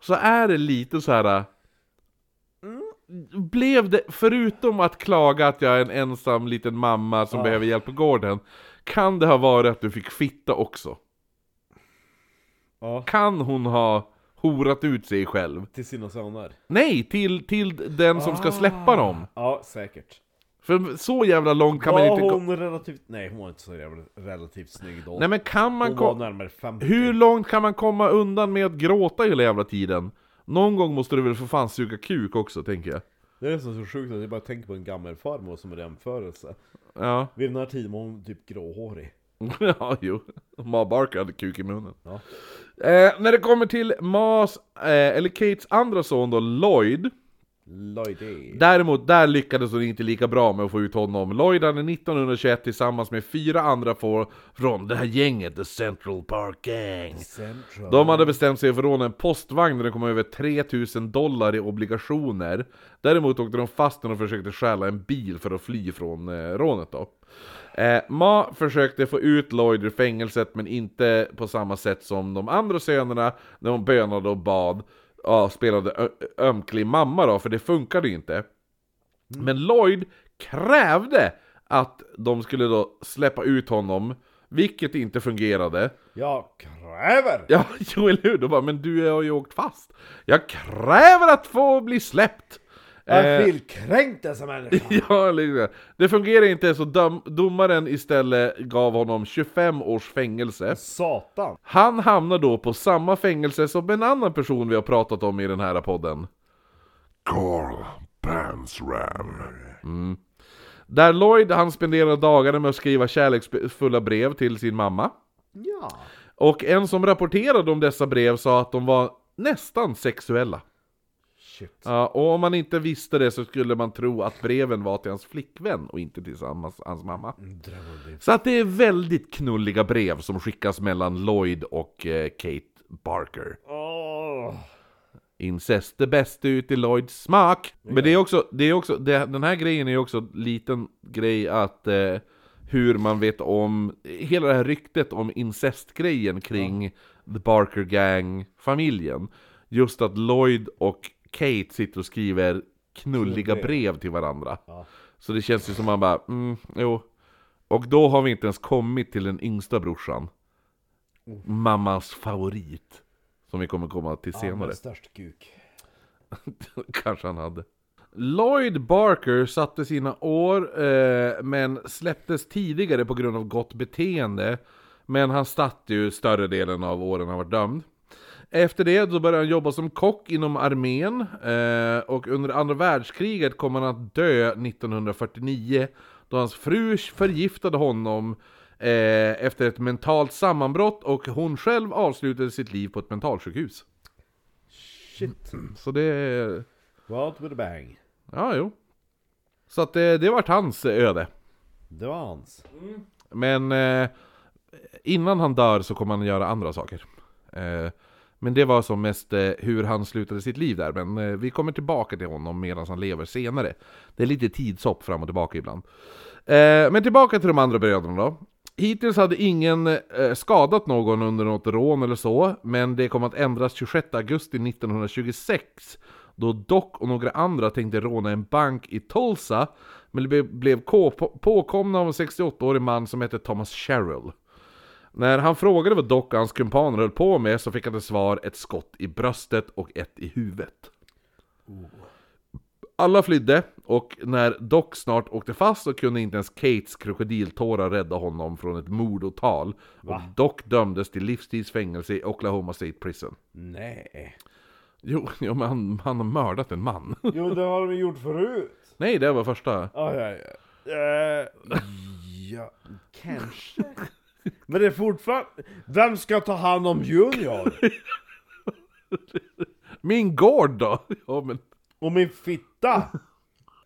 så är det lite så här. Blev det, förutom att klaga att jag är en ensam liten mamma som behöver hjälp på gården, kan det ha varit att du fick fitta också? Ja, Kan hon ha horat ut sig själv? till sina söner. Nej, till, till den som ska släppa dem! Ja, säkert. För så jävla långt kan man var inte gå... hon relativt... Nej, hon var inte så jävla relativt snygg då. Nej men kan man hon ko- var närmare 50. Hur långt kan man komma undan med att gråta hela jävla tiden? Någon gång måste du väl för fan suga kuk också, tänker jag. Det är så sjukt att jag bara tänker på en gammal farmor som en jämförelse. Ja, Vid den här tiden var hon typ gråhårig. ja jo. Ma Barker hade kuk i munnen. Ja. Eh, när det kommer till Mas, eh, eller Kates andra son då, Lloyd. Lloydie. Däremot, där lyckades hon inte lika bra med att få ut honom. Lloyd hade 1921 tillsammans med fyra andra får från det här gänget, The Central Park Gang. Central. De hade bestämt sig för att råna en postvagn där det kom över 3000 dollar i obligationer. Däremot åkte de fast när de försökte stjäla en bil för att fly från eh, rånet då. Eh, Ma försökte få ut Lloyd ur fängelset men inte på samma sätt som de andra sönerna när hon bönade och bad. Ja, spelade ömklig mamma då, för det funkade ju inte. Men Lloyd krävde att de skulle då släppa ut honom, vilket inte fungerade. Jag kräver! Ja, jo eller hur? Då bara, men du har ju åkt fast. Jag kräver att få bli släppt! Jag Eh, vill kränkt dessa människor! ja, liksom. Det fungerar inte så dom, domaren istället gav honom 25 års fängelse. Satan! Han hamnar då på samma fängelse som en annan person vi har pratat om i den här podden. Carl Pansram. Där Lloyd han spenderar dagarna med att skriva kärleksfulla brev till sin mamma. Ja. Och en som rapporterade om dessa brev sa att de var nästan sexuella. Shit. Ja, och om man inte visste det så skulle man tro att breven var till hans flickvän och inte till hans, hans mamma. Så att det är väldigt knulliga brev som skickas mellan Lloyd och eh, Kate Barker. Åh. Incest det bästa ut i Lloyds smak. Men det är också, det är också det, den här grejen är också en liten grej att eh, hur man vet om, hela det här ryktet om incestgrejen kring The Barker Gang-familjen. Just att Lloyd och Kate sitter och skriver knulliga brev till varandra. Ja. Så det känns ju som man bara, mm, jo. Och då har vi inte ens kommit till den yngsta brorsan. Mammas favorit. Som vi kommer komma till Ja, senare. med störst kuk. Kanske han hade. Lloyd Barker satte sina år, eh, men släpptes tidigare på grund av gott beteende. Men han satt ju större delen av åren han var dömd. Efter det då började han jobba som kock inom armén, eh, och under andra världskriget kom han att dö 1949, då hans fru förgiftade honom eh, efter ett mentalt sammanbrott, och hon själv avslutade sitt liv på ett mentalsjukhus. Shit. Så det... Out with a bang. Ja, jo. Så att det, det vart hans öde. Det var hans. Men eh, innan han dör så kommer han göra andra saker. Eh, men det var som mest eh, hur han slutade sitt liv där. Men eh, vi kommer tillbaka till honom medan han lever senare. Det är lite tidshopp fram och tillbaka ibland. Eh, men tillbaka till de andra bröderna då. Hittills hade ingen eh, skadat någon under något rån eller så, men det kom att ändras 26 augusti 1926 då Doc och några andra tänkte råna en bank i Tulsa, men blev, blev påkomna av en 68-årig man som hette Thomas Sherrill. När han frågade vad Doc och hans kumpaner höll på med så fick han till svar ett skott i bröstet och ett i huvudet. Alla flydde, och när Doc snart åkte fast så kunde inte ens Kates krokodiltårar rädda honom från ett mordåtal. Och Doc dömdes till livstidsfängelse i Oklahoma State Prison. Nej. Jo, jo men han, han har mördat en man. Jo, det har de gjort förut. Nej, det var första. Ja, ja, ja. Eh, ja, kanske. Men det är fortfarande... Vem ska ta hand om Junior? Min gård då? Ja, men... Och min fitta?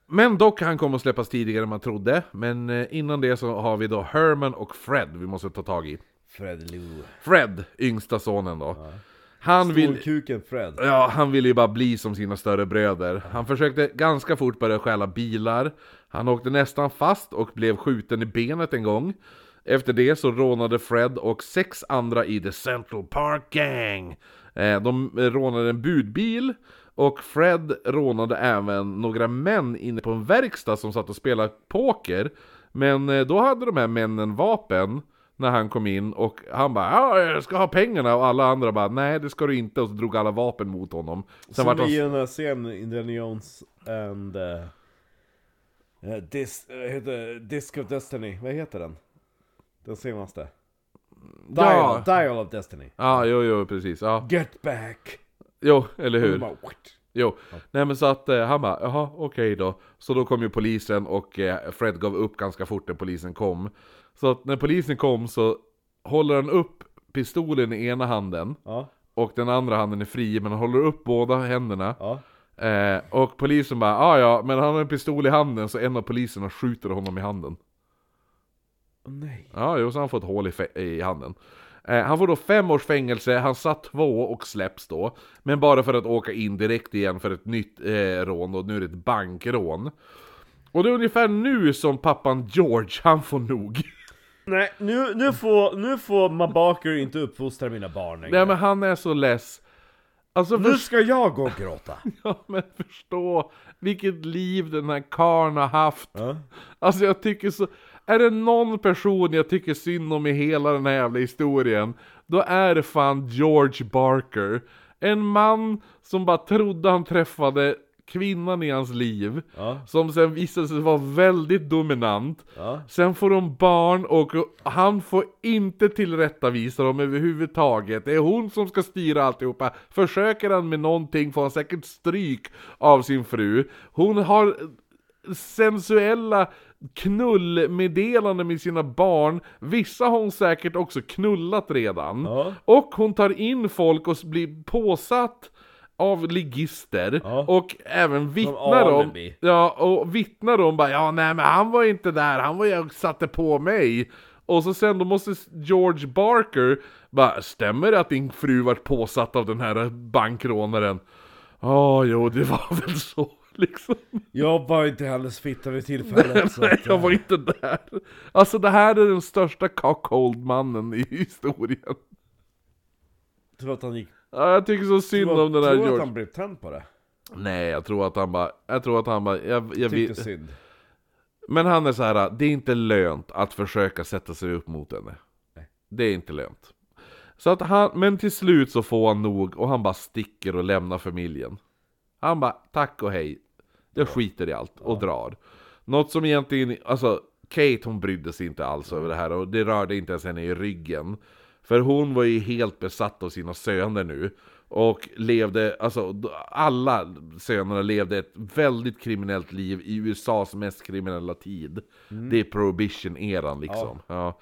Men dock han kommer att släppas tidigare än man trodde. Men eh, innan det så har vi då Herman och Fred vi måste ta tag i. Fred Lou. Fred, yngsta sonen då. Han vill... Fred. Ja, han ville ju bara bli som sina större bröder. Han försökte ganska fort börja stjäla bilar. Han åkte nästan fast och blev skjuten i benet en gång. Efter det så rånade Fred och sex andra i The Central Park Gang. Eh, De rånade en budbil och Fred rånade även några män inne på en verkstad som satt och spelade poker. Men eh, då hade de här männen vapen när han kom in och han bara ja, jag ska ha pengarna och alla andra bara nej det ska du inte och så drog alla vapen mot honom. Sen vart Som han... i den här scenen Indiana Jones and... Uh, uh, dis, uh, heter Disc of Destiny, vad heter den? Den senaste? Dial, Ja, Dial of Destiny. ja jo, jo precis. Ja. Get back! Jo, eller hur? bara? Jo, nej men så att eh, han bara, jaha okej då. Så då kom ju polisen och eh, Fred gav upp ganska fort när polisen kom. Så att när polisen kom så håller han upp pistolen i ena handen Ja, och den andra handen är fri, men han håller upp båda händerna. ja. Eh, och polisen bara, ah, ja men han har en pistol i handen så en av poliserna skjuter honom i handen. Nej. Ja, jo, så han fått hål i, i handen. Eh, han får då fem års fängelse, han satt två och släpps då. Men bara för att åka in direkt igen för ett nytt eh, rån, och nu är det ett bankrån. Och det är ungefär nu som pappan George, han får nog. Nej, nu, nu får, nu får Mabaker inte uppfostra mina barn längre. Nej men han är så less. Alltså Nu ska jag gå och gråta. ja, men förstå vilket liv den här karln har haft. Ja. Alltså jag tycker så... Är det någon person jag tycker synd om i hela den här jävla historien, då är det fan George Barker. En man som bara trodde han träffade kvinnan i hans liv, Ja. som sen visade sig vara väldigt dominant. Ja. Sen får de barn och han får inte tillrättavisa dem överhuvudtaget. Det är hon som ska styra alltihopa. Försöker han med någonting får han säkert stryk av sin fru. Hon har sensuella knullmeddelanden med sina barn. Vissa har hon säkert också knullat redan. Ja. Och hon tar in folk och blir påsatt av ligister Ja. och även vittnar om... Ja, och vittnar om bara ja nej men han var inte där, han var och satte på mig. Och så sen då måste George Barker bara stämmer det att din fru vart påsatt av den här bankrånaren? Ja, jo, det var väl så liksom. Jag var inte hennes fitta vid tillfället så Nej, att, jag var inte där. Alltså det här är den största cockhold-mannen i historien. tror att han gick... Ja, jag tycker så synd Tror, om den här tror att George. han blev tänd på det? Nej, jag tror att han bara, jag tror att han bara, jag, jag Tyckte vill... synd. Men han är så här, det är inte lönt att försöka sätta sig upp mot henne. Nej. Det är inte lönt. Så att han, men till slut så får han nog och han bara sticker och lämnar familjen. Han bara, tack och hej. Jag skiter i allt och drar. Något som egentligen, alltså Kate hon brydde sig inte alls över det här och det rörde inte ens henne i ryggen. För hon var ju helt besatt av sina söner nu. Och levde, alltså alla sönerna levde ett väldigt kriminellt liv i USAs mest kriminella tid. Det är prohibition-eran liksom. Ja.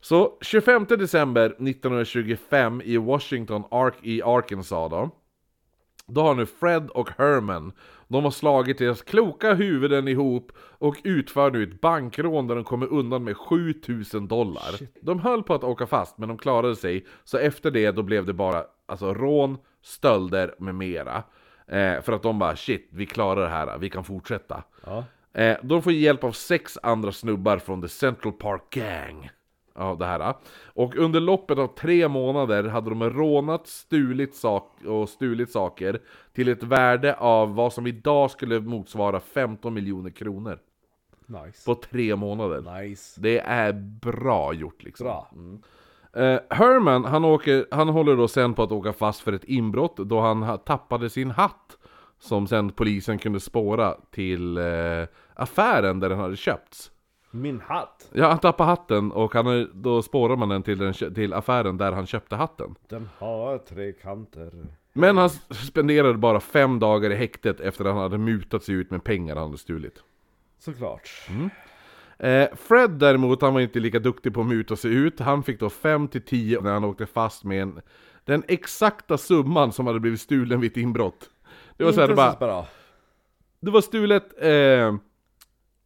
Så 25 december 1925 i Washington Ark i Arkansas då. Då har nu Fred och Herman, de har slagit deras kloka huvuden ihop och utför nu ett bankrån där de kommer undan med 7000 dollar. De höll på att åka fast men de klarade sig, så efter det då blev det bara alltså rån, stölder med mera. Eh, för att de bara shit, vi klarar det här, vi kan fortsätta. Ja. Eh, de får hjälp av sex andra snubbar från The Central Park Gang. Av det här. Och under loppet av tre månader hade de rånat, stulit sak och stulit saker till ett värde av vad som idag skulle motsvara 15 miljoner kronor. Nice. På tre månader. Nice. Det är bra gjort liksom. Bra. Eh, Herman, han, åker, han håller då sen på att åka fast för ett inbrott då han ha- tappade sin hatt. Som sen polisen kunde spåra till eh, affären där den hade köpts. Min hatt. Ja, han tappade hatten och han, har- då spårar man den till, den till affären där han köpte hatten. Den har tre kanter. Men han spenderade bara fem dagar i häktet efter att han hade mutat sig ut med pengar han hade stulit. Såklart. Eh, Fred däremot, han var inte lika duktig på att muta sig ut. Han fick då 5-10 när han åkte fast med en, den exakta summan som hade blivit stulen vid ett inbrott. Det var så här, det, Inte bara, så bra. det var stulet eh,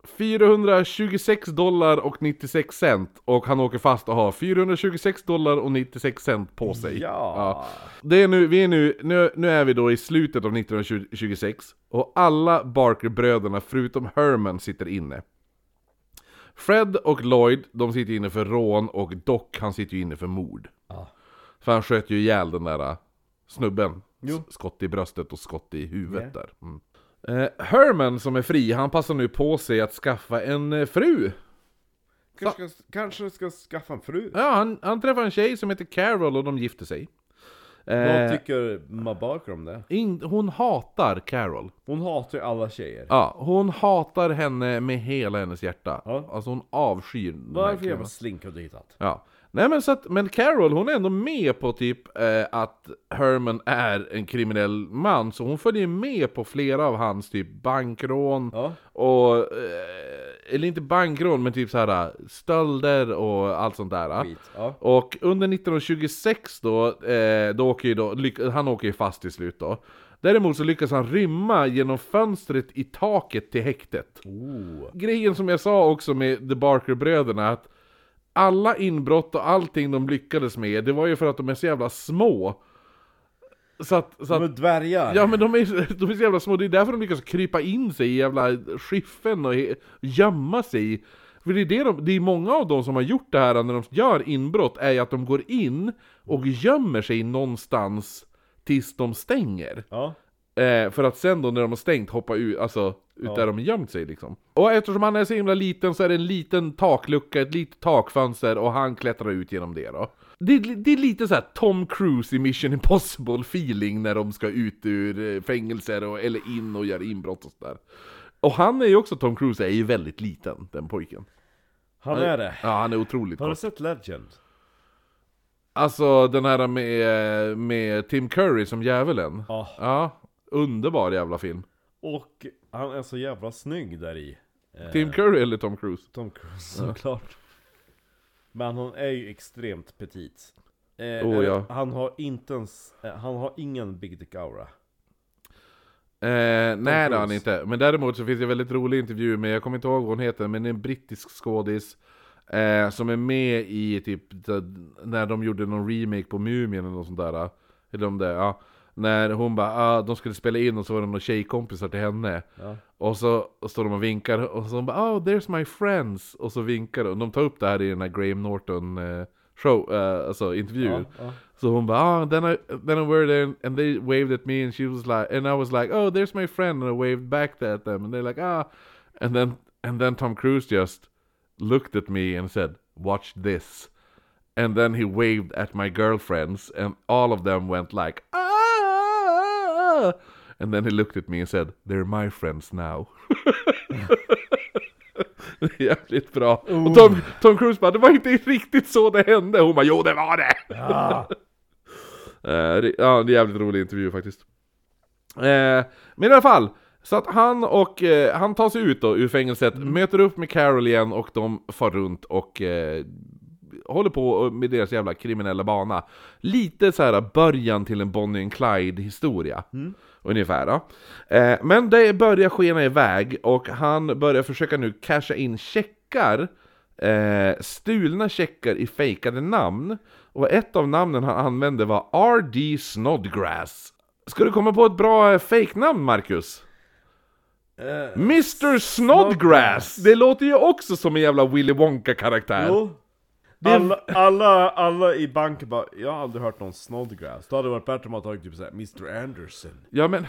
426 dollar och 96 cent och han åker fast och har 426 dollar och 96 cent på sig. Ja. Det är nu, vi är nu, nu, nu är vi då i slutet av 1926 och alla Barker-bröderna förutom Herman sitter inne. Fred och Lloyd, de sitter inne för rån och Doc, han sitter ju inne för mord. Ja. För han sköt ju ihjäl den där äh, snubben. Jo. Skott i bröstet och skott i huvudet Ja. där. Mm. Eh, Herman som är fri, han passar nu på sig att skaffa en eh, fru. Kanske, ska, kanske ska skaffa en fru. Ja, han, han träffar en tjej som heter Carol och de gifter sig. Vad Eh, tycker Ma Barker om det? in, hon hatar Carol. Hon hatar ju alla tjejer. Ja, hon hatar henne med hela hennes hjärta. Ja. Alltså hon avskyr den här Varför kvinnan. jävla slink har du hittat? Ja. Nej men så att, men Carol hon är ändå med på typ eh, att Herman är en kriminell man, så hon följer med på flera av hans typ bankrån Ja. och, eh, eller inte bankrån men typ så här stölder och allt sånt där. Skit. Ja. Och under 1926 då, eh, då åker ju då, han åker ju fast till slut då. Däremot så lyckas han rymma genom fönstret i taket till häktet. Oh. Grejen som jag sa också med The Barker-bröderna, att alla inbrott och allting de lyckades med, det var ju för att de är så jävla små. Så att, så De är att dvärgar. Ja men de är, de är så jävla små, det är därför de lyckas krypa in sig i jävla skiffen och gömma sig. För det är, det, de, det är många av dem som har gjort det här när de gör inbrott, är ju att de går in och gömmer sig någonstans tills de stänger. Ja. Eh, för att sen då när de har stängt hoppa ut, alltså ut där de har gömt sig liksom. Och eftersom han är så himla liten så är det en liten taklucka, ett litet takfönster och han klättrar ut genom det då. Det, är- det är lite så här Tom Cruise i Mission Impossible feeling när de ska ut ur eh, fängelser och, eller in och göra inbrott och sådär. Och han är ju också, Tom Cruise är ju väldigt liten, den pojken. Han är det. Ja, han är otroligt Har du sett Legend? Alltså den här med, med Tim Curry som djävulen. Ja. Ja, underbar jävla film. Och han är så jävla snygg där i. Eh, Tim Curry eller Tom Cruise? Tom Cruise såklart. Men han är ju extremt petit. Eh, Oh, eller, ja. Han har inte ens, eh, han har ingen Big Dick Aura. Eh, nej det har han inte. Men däremot så finns det en väldigt rolig intervju med, jag kommer inte ihåg vad hon heter, men det är en brittisk skådis. Eh, som är med i typ, när de gjorde någon remake på Mumien eller något sånt där. Eller om det, ja. När hon bara, ah, de skulle spela in och så var det några tjejkompisar till henne. Ja. Och så och står de och vinkar och så hon bara oh there's my friends och så vinkar de. De tar upp det här i den här Graham Norton eh, show, eh, alltså intervjun. Ja, ja. Så hon bara ah then I, then I were there and they waved at me and she was like and I was like oh there's my friend and I waved back at them and they're like ah and then and then Tom Cruise just looked at me and said watch this and then he waved at my girlfriends and all of them went like ah and then he looked at me and said they're my friends now Jävligt bra. Och Tom, Tom Cruise bara, det var inte riktigt så det hände. Hon bara, jo det var det! Eh, det- ja, det är en jävligt rolig intervju faktiskt. Eh, men i alla fall, så att han och eh, han tar sig ut då ur fängelset, möter upp med Carol igen och de far runt och eh, håller på med deras jävla kriminella bana. Lite så här början till en Bonnie and Clyde historia. Ungefär då. Eh, men det börjar skena iväg och han börjar försöka nu casha in checkar eh, stulna checkar i fejkade namn. Och ett av namnen han använde var R.D. Snodgrass. Ska du komma på ett bra eh, fake-namn, Marcus? Eh, Mr Snodgrass! Snodgrass. Det låter ju också som en jävla Willy Wonka-karaktär. Jo. Alla, alla, alla i banken bara, jag har aldrig hört någon Snodgrass. Då hade det varit bättre om man tagit typ såhär Mr Anderson. Ja men,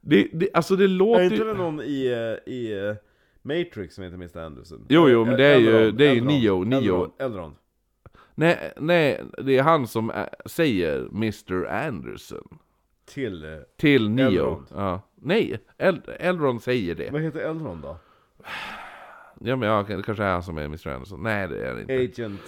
det, det, alltså det låter Är inte det någon i, i eh, Matrix som heter Mr Anderson? Jo, jo, men det är ju- det är ju Neo, Neo. Elrond, Elrond. Nej, nej, det är han som säger Mr Anderson. Till, eh, Till Neo. Elrond. Ja. Nej, El Elrond säger det. vad heter Elrond då? Ja men ja, det kanske är han som är Mr Anderson. Nej det är det inte. Agent...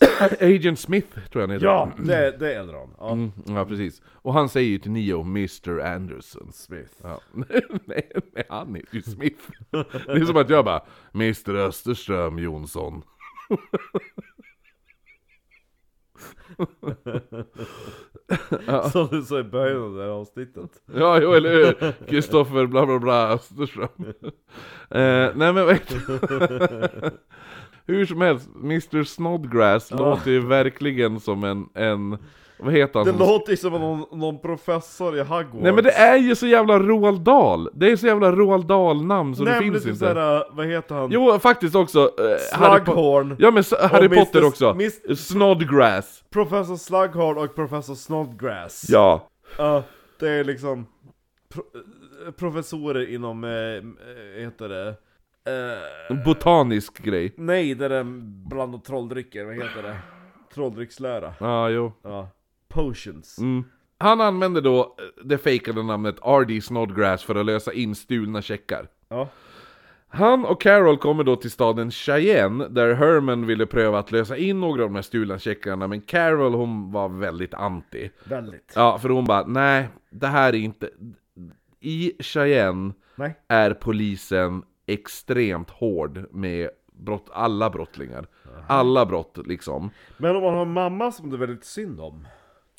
Agent Smith tror jag han heter. Ja, det, är- det är Elrond. Ja. Mm, ja precis. Och han säger ju till Neo Mr Anderson. Smith. Ja. nej, nej, han heter ju Smith. Det är som att jag bara Mr Österström Jonsson. Som du sa i början av det här avsnittet. Ja, jo eller hur? Kristoffer bla bla bla Österström. eh, nej men vad Hur som helst, Mr Snodgrass låter ju verkligen som en, en vad heter han? Det låter ju som någon, någon professor i Hogwarts. Nej men det är ju så jävla Roald Dahl! Det är så jävla Roald Dahl-namn så Nej, det men finns är inte. Såhär, vad heter han? Jo, faktiskt också. Eh, Slughorn. Ja men Harry Och Potter Mr. också. Mr. Snodgrass. Professor Slughorn och Professor Snodgrass. Ja. Ja, det är liksom pro eh, professorer inom, eh, eh, heter det? Eh, botanisk grej. nej, det är bland trolldrycker, vad heter det? Trolldryckslära. Ja, jo. Ja. Potions. Mm. Han använder då det fejkade namnet R.D. Snodgrass för att lösa in stulna checkar. Ja. Han och Carol kommer då till staden Cheyenne, där Herman ville pröva att lösa in några av de här stulna checkarna, men Carol hon var väldigt anti. Väldigt. Ja, för hon bara, nej, det här är inte... I Cheyenne Nej. är polisen extremt hård med brott, alla brottslingar. Alla brott liksom. Men om man har en mamma som det är väldigt synd om.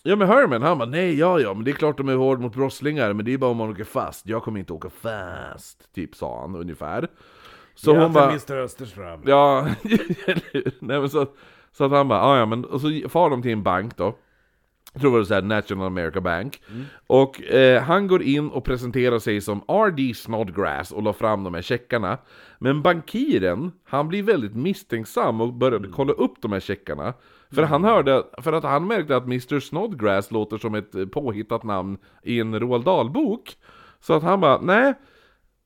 Ja men Herman han bara nej ja ja men det är klart de är hård mot brottslingar men det är bara om man åker fast. Jag kommer inte åka fast. Typ sa han ungefär. Så hon bara Mr Österström. ja nej men så, så att han bara "Ah, ja men och så far de till en bank då. Jag tror det var så här National America Bank. Och eh, han går in och presenterar sig som R.D. Snodgrass och la fram de här checkarna. Men bankiren, han blir väldigt misstänksam och började kolla upp de här checkarna. För han hörde, för att han märkte att Mr. Snodgrass låter som ett eh, påhittat namn i en Roald Dahl-bok. Så att han bara, nej,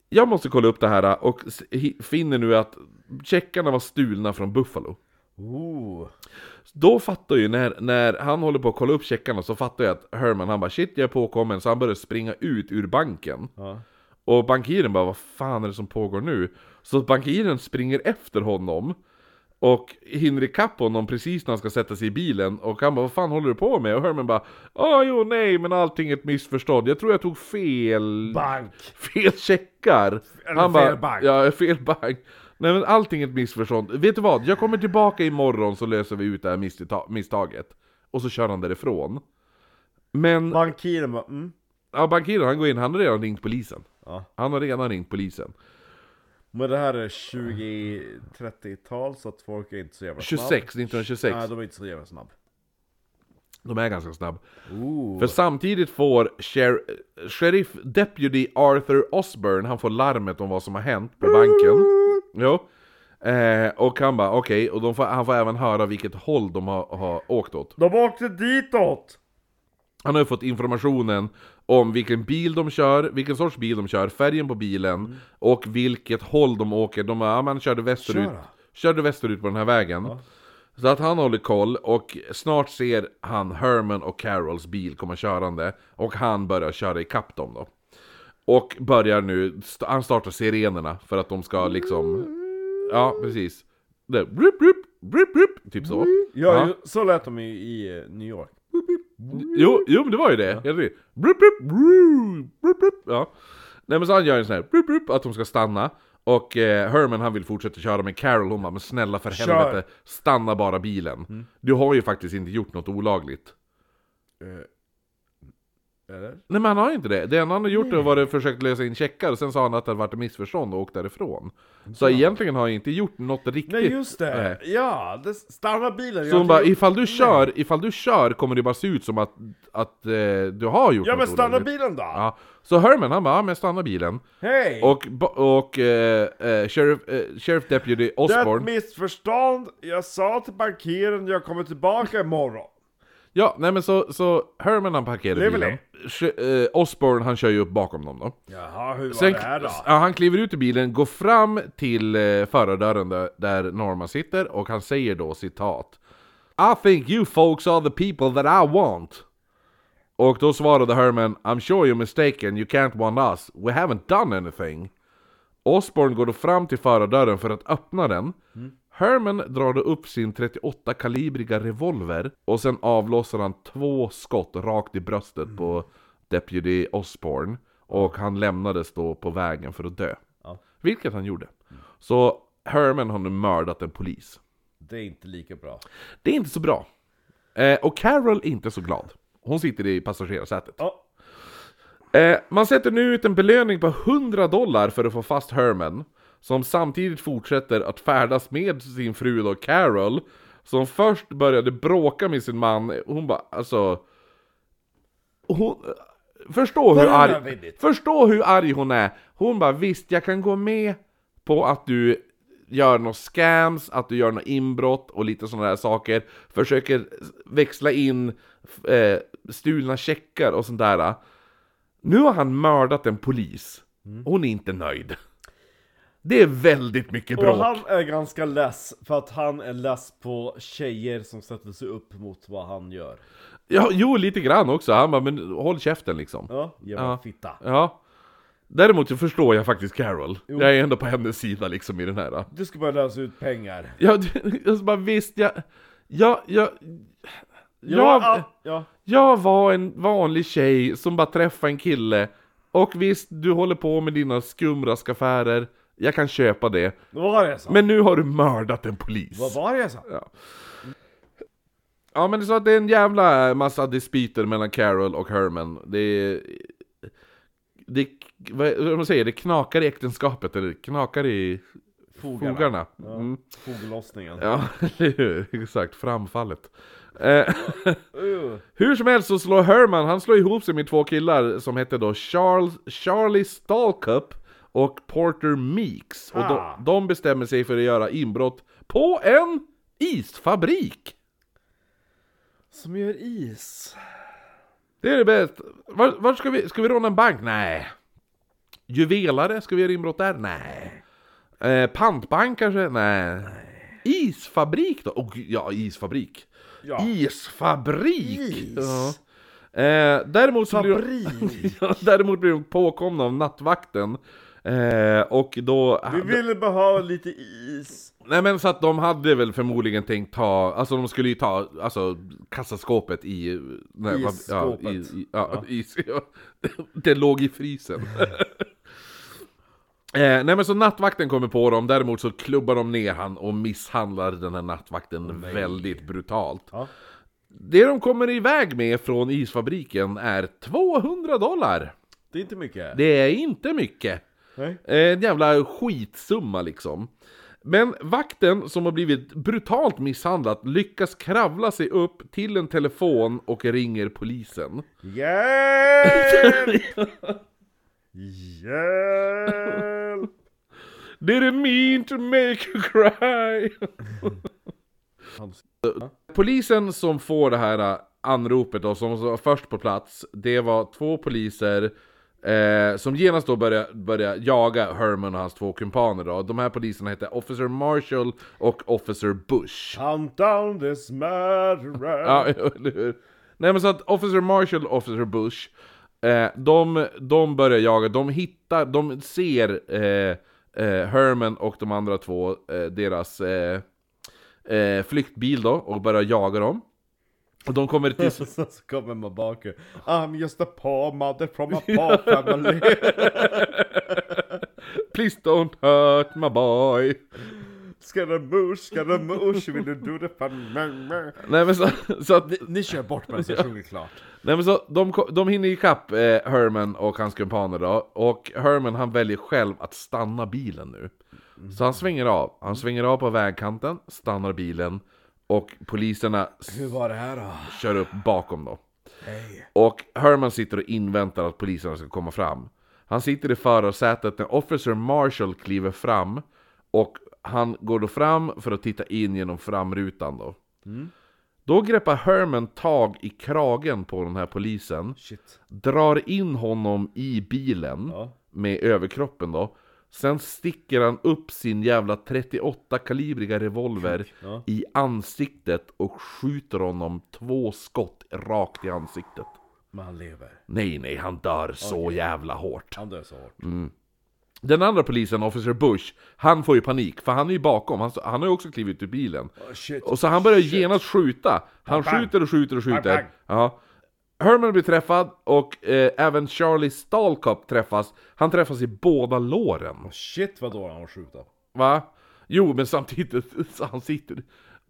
jag måste kolla upp det här och s- hi- finner nu att checkarna var stulna från Buffalo. Ooh. Då fattar ju, när, när han håller på att kolla upp checkarna så fattar jag att Herman han bara shit jag är påkommen så han börjar springa ut ur banken. Ja. Och bankiren bara vad fan är det som pågår nu? Så bankiren springer efter honom och hinner ikapp honom precis när han ska sätta sig i bilen och han bara vad fan håller du på med? Och Herman bara Åh jo nej men allting är ett missförstånd, jag tror jag tog fel Bank. fel checkar. Eller Han fel bara, bank. Ja, fel bank. Nej men allting är ett missförstånd. Vet du vad? Jag kommer tillbaka imorgon så löser vi ut det här missta- misstaget. Och så kör han därifrån. Men, Bankiren bara, mm. ja bankiren han går in, han har redan ringt polisen. Ja. Han har redan ringt polisen. Men det här är 20-30-tal så att folk är inte så jävla 26, snabb. 1926. Nej, de är inte så jävla snabb. De är ganska snabb. För samtidigt får sher Sheriff Deputy Arthur Osborne, han får larmet om vad som har hänt på banken. Jo. Eh, och han bara okej, och de får, han får även höra vilket håll de har, har åkt åt. De åkte ditåt! Han har ju fått informationen om vilken bil de kör, vilken sorts bil de kör, färgen på bilen och vilket håll de åker. De bara, ja, man körde västerut, Köra. körde västerut på den här vägen. Så att han håller koll och snart ser han Herman och Carols bil komma körande och han börjar köra ikapp dem då. Och börjar nu, han startar sirenerna för att de ska liksom, ja precis. Det, brup, brup, brup, brup, typ så. Ja, ju- så lät de i, i New York. Jo, jo men det var ju det. Ja. Brup, brup, brup. Ja. Nej men så han gör en sån här brup, brup, att de ska stanna. Och eh, Herman han vill fortsätta köra men Carol hon bara men snälla för Kör. helvete Stanna bara bilen. Du har ju faktiskt inte gjort något olagligt. Eller? Nej men han har ju inte det. Det enda han har gjort är var att försökt lösa in checkar och sen sa han att det varit missförstånd och åkt därifrån. Så egentligen har han inte gjort något riktigt. Nej just det! Nej. Ja, det, stanna bilen! Så hon bara, ifall du kör, ifall du kör kommer det bara se ut som att, att eh, du har gjort Ja något men stanna olagligt. bilen då! Ja, så Herman han bara, ja men stanna bilen. Hej! Och, och eh, eh, Sheriff, eh, Sheriff Deputy Det är ett Osborne missförstånd, jag sa till bankiren jag kommer tillbaka imorgon. Ja, nej men så, så Herman han parkerar Lever bilen. eh, Osborne han kör ju upp bakom dem då. Jaha, hur var Sen, det här då? ja, han kliver ut ur bilen, går fram till eh, förardörren där, där Norma sitter och han säger då citat. I think you folks are the people that I want. Och då svarade Herman I'm sure you're mistaken, you can't want us. We haven't done anything. Osborne går då fram till förardörren för att öppna den Herman drar då upp sin 38-kalibriga revolver och sen avlossar han två skott rakt i bröstet på Deputy Osborne och han lämnades då på vägen för att dö. Ja. Vilket han gjorde. Så Herman har nu mördat en polis. Det är inte lika bra. Det är inte så bra. Eh, och Carol är inte så glad. Hon sitter i passagerarsätet. Ja, Eh, man sätter nu ut en belöning på 100 dollar för att få fast Herman, som samtidigt fortsätter att färdas med sin fru då, Carol, som först började bråka med sin man, hon bara alltså... Hon, förstå hur arg, förstå hur arg hon är. Hon bara visst, jag kan gå med på att du gör några scams, att du gör några inbrott och lite sådana där saker. Försöker växla in eh, stulna checkar och sånt där. Nu har han mördat en polis. Hon är inte nöjd. Det är väldigt mycket bråk. och han är ganska less för att han är less på tjejer som sätter sig upp mot vad han gör. Ja, jo, lite grann också. Han bara, men håll käften liksom. Ja, jävla Ja. fitta. Ja. Däremot så förstår jag faktiskt Carol. Jag är ändå på hennes sida liksom i den här. Du ska bara lösa ut pengar. Ja, jag bara visst, jag... Jag, jag, Ja, jag, ja, ja. jag var en vanlig tjej som bara träffade en kille. Och visst, du håller på med dina skumraskaffärer. Jag kan köpa det. Vad var det jag sa? Men nu har du mördat en polis. Vad var det jag sa? Ja. Ja men det är så att det är en jävla massa dispyter mellan Carol och Herman. Det är... Det, vad vad man säger, det knakar i äktenskapet, eller det knakar i Fogarna. fogarna. Ja. Mm. Foglossningen. Ja, eller hur? Exakt, framfallet. Eh, Uh. hur som helst så slår Herman, han slår ihop sig med två killar som heter då Charles, Charlie Stallcup och Porter Meeks. Och de, Ah. de bestämmer sig för att göra inbrott på en isfabrik! Som gör is. Det är det bästa. Var, var ska vi, ska vi råna en bank? Nej. Juvelare, ska vi göra inbrott där? Nej. Eh, pantbank kanske? Nej. Isfabrik då? Gud, ja, isfabrik. Ja. Isfabrik! Is. Ja. Eh, däremot, så blir de, ja, däremot blir de påkomna av nattvakten. Eh, och då... Vi ville bara ha lite is. Nej men så att de hade väl förmodligen tänkt ta, alltså de skulle ju ta, alltså kassaskåpet i... Nej, Isskåpet. Ja, i, i, ja, is, ja. Det låg i frysen. eh, nej men så nattvakten kommer på dem, däremot så klubbar de ner han och misshandlar den här nattvakten väldigt brutalt. Ja. Det de kommer iväg med från isfabriken är 200 dollar! Det är inte mycket. Det är inte mycket. Nej. En jävla skitsumma liksom. Men vakten, som har blivit brutalt misshandlad, lyckas kravla sig upp till en telefon och ringer polisen. Hjälp! Hjälp! Didn't mean to make you cry! Polisen som får det här äh, anropet då, som var först på plats, det var två poliser eh, som genast då började, började jaga Herman och hans två kumpaner då. De här poliserna hette Officer Marshall och Officer Bush. Hunt down this murderer! Ja, eller hur? Nej men så att Officer Marshall och Officer Bush, eh, de, de börjar jaga, de hittar, de ser eh, eh, Herman och de andra två, eh, deras eh, flyktbil då, och börjar jaga dem. Och de kommer till... Så, kommer man bak I'm just a poor mother from a poor family. Please don't hurt my boy. Scaramouche, scaramouche, vill du do the fun? Nej men så, så att, Ni, ni kör bort med så jag sjunger klart. Nej men så, de, de hinner ikapp eh, Herman och hans kumpaner då, och Herman han väljer själv att stanna bilen nu. Så han svänger av, han svänger av på vägkanten, stannar bilen, och poliserna Hur var det här då? kör upp bakom då. Och Herman sitter och inväntar att poliserna ska komma fram. Han sitter i förarsätet när Officer Marshall kliver fram och han går då fram för att titta in genom framrutan då. Då greppar Herman tag i kragen på den här polisen, Shit drar in honom i bilen Ja. med överkroppen då. Sen sticker han upp sin jävla 38 kalibriga revolver Ja. i ansiktet och skjuter honom två skott rakt i ansiktet. Men han lever Nej, nej, han dör så jävla hårt. Han dör så hårt Den andra polisen, Officer Bush, han får ju panik, för han är ju bakom, han, han har ju också klivit ur bilen. oh, shit. Och så han börjar genast skjuta. Han Bang, bang. skjuter och skjuter och skjuter. bang. Ja. Herman blir träffad och eh, även Charlie Stalcop träffas. Han träffas i båda låren. Shit vad dålig han var skjuta Va? Jo, men samtidigt, han sitter...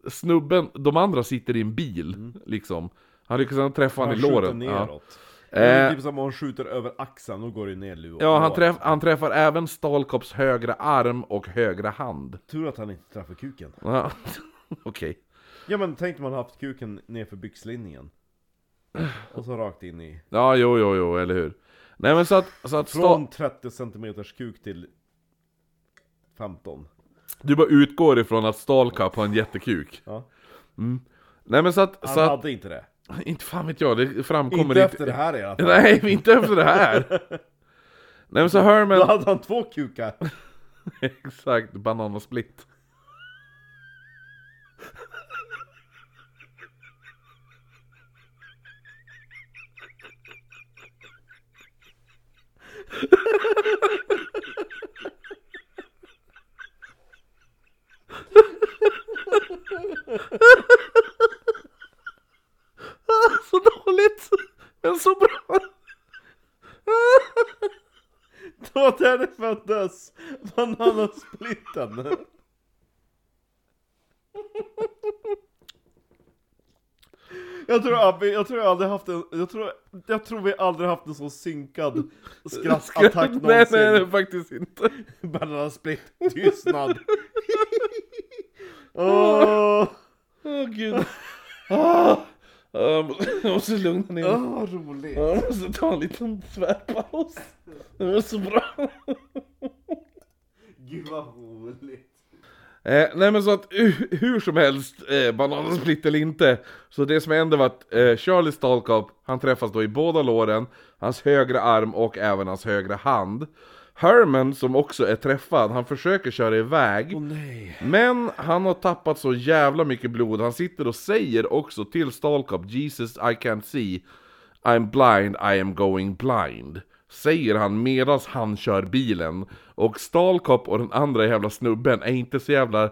Snubben, de andra sitter i en bil, liksom. Han lyckas ändå träffa han i Mm. Han låren. Ja. neråt Eh. Det är typ som om han skjuter över axeln, då går det ner lu Ja, han, träff, han träffar även Stalcops högra arm och högra hand. Tur att han inte träffar kuken Ja, Okej. Ja men tänk om man haft kuken nerför byxlinningen Och så rakt in i Ja, jo, jo, jo, eller hur? Nej men så att, så att Från 30 cm kuk till 15 du bara utgår ifrån att Stalcop har en jättekuk. Ja Nej men så att, Han så att hade inte det inte fan vet jag, det framkommer Inte efter det här i alla fall Nej, inte efter det här! Nej men så Då Herman, hade han två kukar exakt, bananasplit. Så dåligt, men så bra! Det var där det föddes! Bananasplitten! Jag tror, Abby, jag tror jag aldrig haft en, jag tror, jag tror vi aldrig haft en så synkad skrattattack nej, nej, nej, någonsin. faktiskt inte. Bananasplit, tystnad! Åh, Åh gud. Ah, jag måste lugna ner mig. åh, vad roligt! Jag måste ta en liten tvärpaus. Det var så bra. Gud vad roligt! Eh, nej men så att hu- hur som helst, eh, banansplit eller inte, så det som hände var att eh, Charlie Stalcop, han träffas då i båda låren, hans högra arm och även hans högra hand. Herman, som också är träffad, han försöker köra iväg, nej! men han har tappat så jävla mycket blod, han sitter och säger också till Stalcop, Jesus I can't see, I'm blind, I am going blind. Säger han medan han kör bilen. Och Stalcop och den andra jävla snubben är inte så jävla...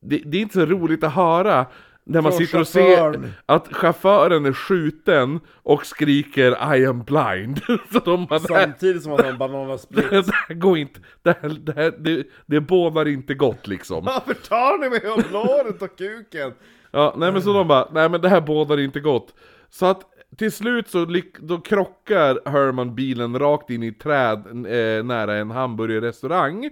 Det, det är inte så roligt att höra när man Från sitter och ser chauffören. att chauffören är skjuten och skriker I am blind. så de bara, Samtidigt som han har en bananasplit. det här går inte, det här, det, här, det, det bådar inte gott liksom. Varför tar ni mig om låret och kuken? Ja, nej men så de bara, nej men det här bådar inte gott. Så att till slut så då krockar Herman bilen rakt in i ett träd eh, nära en hamburgerrestaurang.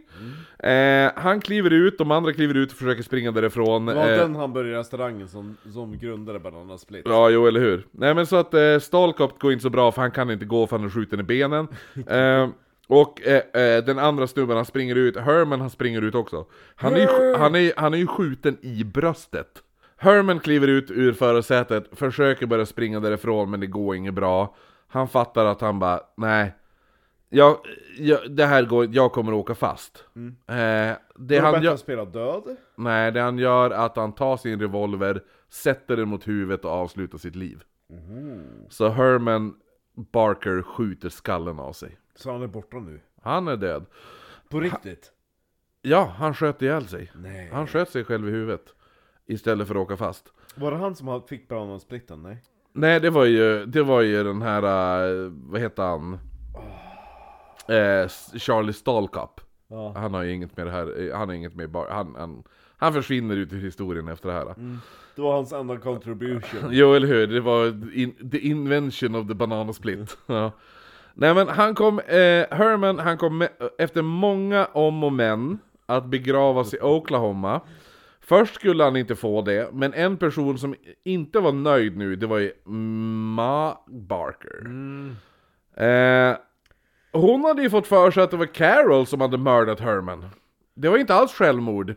Eh, han kliver ut, de andra kliver ut och försöker springa därifrån. Det var eh, den hamburgerrestaurangen som, som grundade Banana Split. Ja, jo eller hur. Nej men så att eh, Stalkop går inte så bra för han kan inte gå för han är skjuten i benen. eh, och eh, eh, den andra snubben han springer ut, Herman han springer ut också. Han är, ju han är, han är ju skjuten i bröstet. Herman kliver ut ur förarsätet, försöker börja springa därifrån men det går inget bra. Han fattar att han bara, nej. Jag, jag, det här går, jag kommer åka fast. Eh, det han gör, spela död. Nej, det han gör är att han tar sin revolver, sätter den mot huvudet och avslutar sitt liv. Så Herman Barker skjuter skallen av sig. Så han är borta nu. Han är död. På riktigt? Ja, han sköt ihjäl sig. Nej. Han sköt sig själv i huvudet. Istället för att åka fast. Var det han som fick Banana Splitten? Nej. Nej, det var ju, det var ju den här, eh, vad heter han? Eh, Charlie Stalkop. Ja. Han har ju inget med det här, han har inget med han, han, han försvinner ut ur historien efter det här. Det var hans enda contribution. Jo, eller hur? Det var in, the invention of the banana split. Ja. Nej men han kom, eh, Herman, han kom med, efter många om och men att begravas i Oklahoma. Först skulle han inte få det, men en person som inte var nöjd nu, det var ju Ma Barker. Eh, hon hade ju fått för sig att det var Carol som hade mördat Herman. Det var inte alls självmord.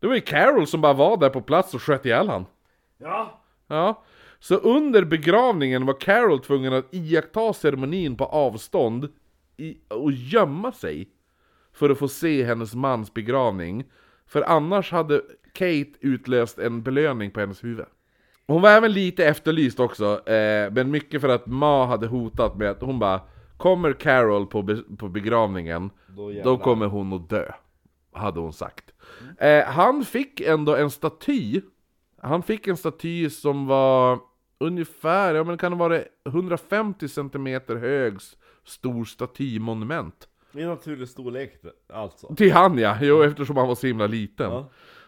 Det var ju Carol som bara var där på plats och sköt ihjäl han. Ja! Ja. Så under begravningen var Carol tvungen att iaktta ceremonin på avstånd i, och gömma sig för att få se hennes mans begravning. För annars hade Kate utlöst en belöning på hennes huvud. Hon var även lite efterlyst också, eh, men mycket för att Ma hade hotat med att hon bara Kommer Carol på, be på begravningen, Då då kommer hon att dö. Hade hon sagt. Eh, han fick ändå en staty. Han fick en staty som var ungefär, ja men kan det vara 150 cm hög stor statymonument. I naturlig storlek alltså. Till han ja, jo eftersom han var så himla liten.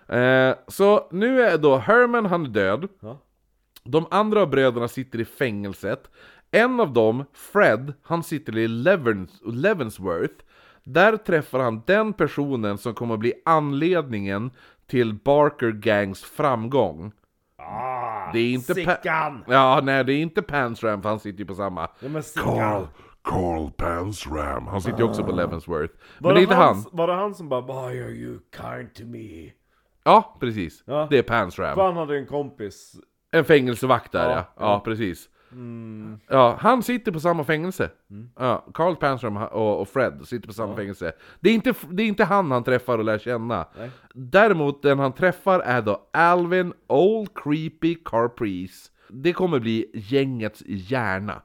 Ja. Eh, så nu är då Herman, han är död. Ja. De andra bröderna sitter i fängelset. En av dem, Fred, han sitter i Levens, Levensworth. Där träffar han den personen som kommer att bli anledningen till Barker Gangs framgång. Ah, Det är inte Sickan! Ja, nej det är inte Pansram för han sitter ju på samma. Ja men Carl! Carl Pansram. Han sitter ju också på Levensworth. Men Var det är inte han. Var det han som bara Why are you kind to me? Ja, precis. Ja. Det är Pansram. För han hade en kompis. En fängelsevakt där ja. Ja, Ja, ja. precis. Ja, han sitter på samma fängelse. Ja, Carl Panstrom och, och Fred sitter på samma fängelse. Det är, inte, det är inte han han träffar och lär känna. Nej. Däremot den han träffar är då Alvin Old Creepy Carprice. Det kommer bli gängets hjärna.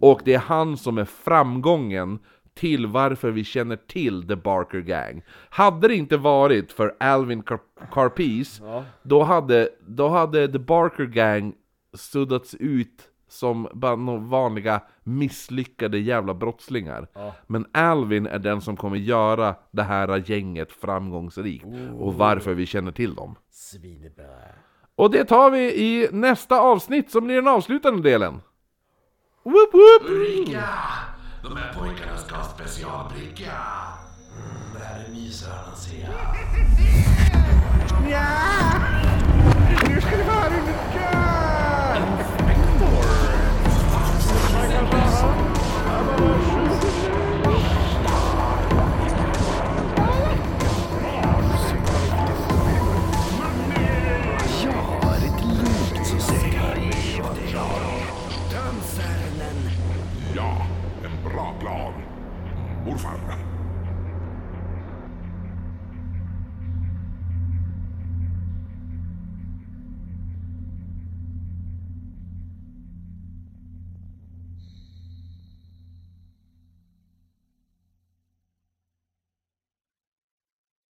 Och det är han som är framgången till varför vi känner till The Barker Gang. Hade det inte varit för Alvin Car- Carpice, Ja. då, hade, då hade The Barker Gang suddats ut som bara några vanliga misslyckade jävla brottslingar. Ja. Men Alvin är den som kommer göra det här gänget framgångsrikt. Och varför vi känner till dem. Svinebra. Och det tar vi i nästa avsnitt som blir den avslutande delen. Woop woop! Bricka! De här pojkarna ska ha specialbricka. Mm, det här är myshörnan ser jag. Ja! Nu ska ni få höra hur det går! Inspektor!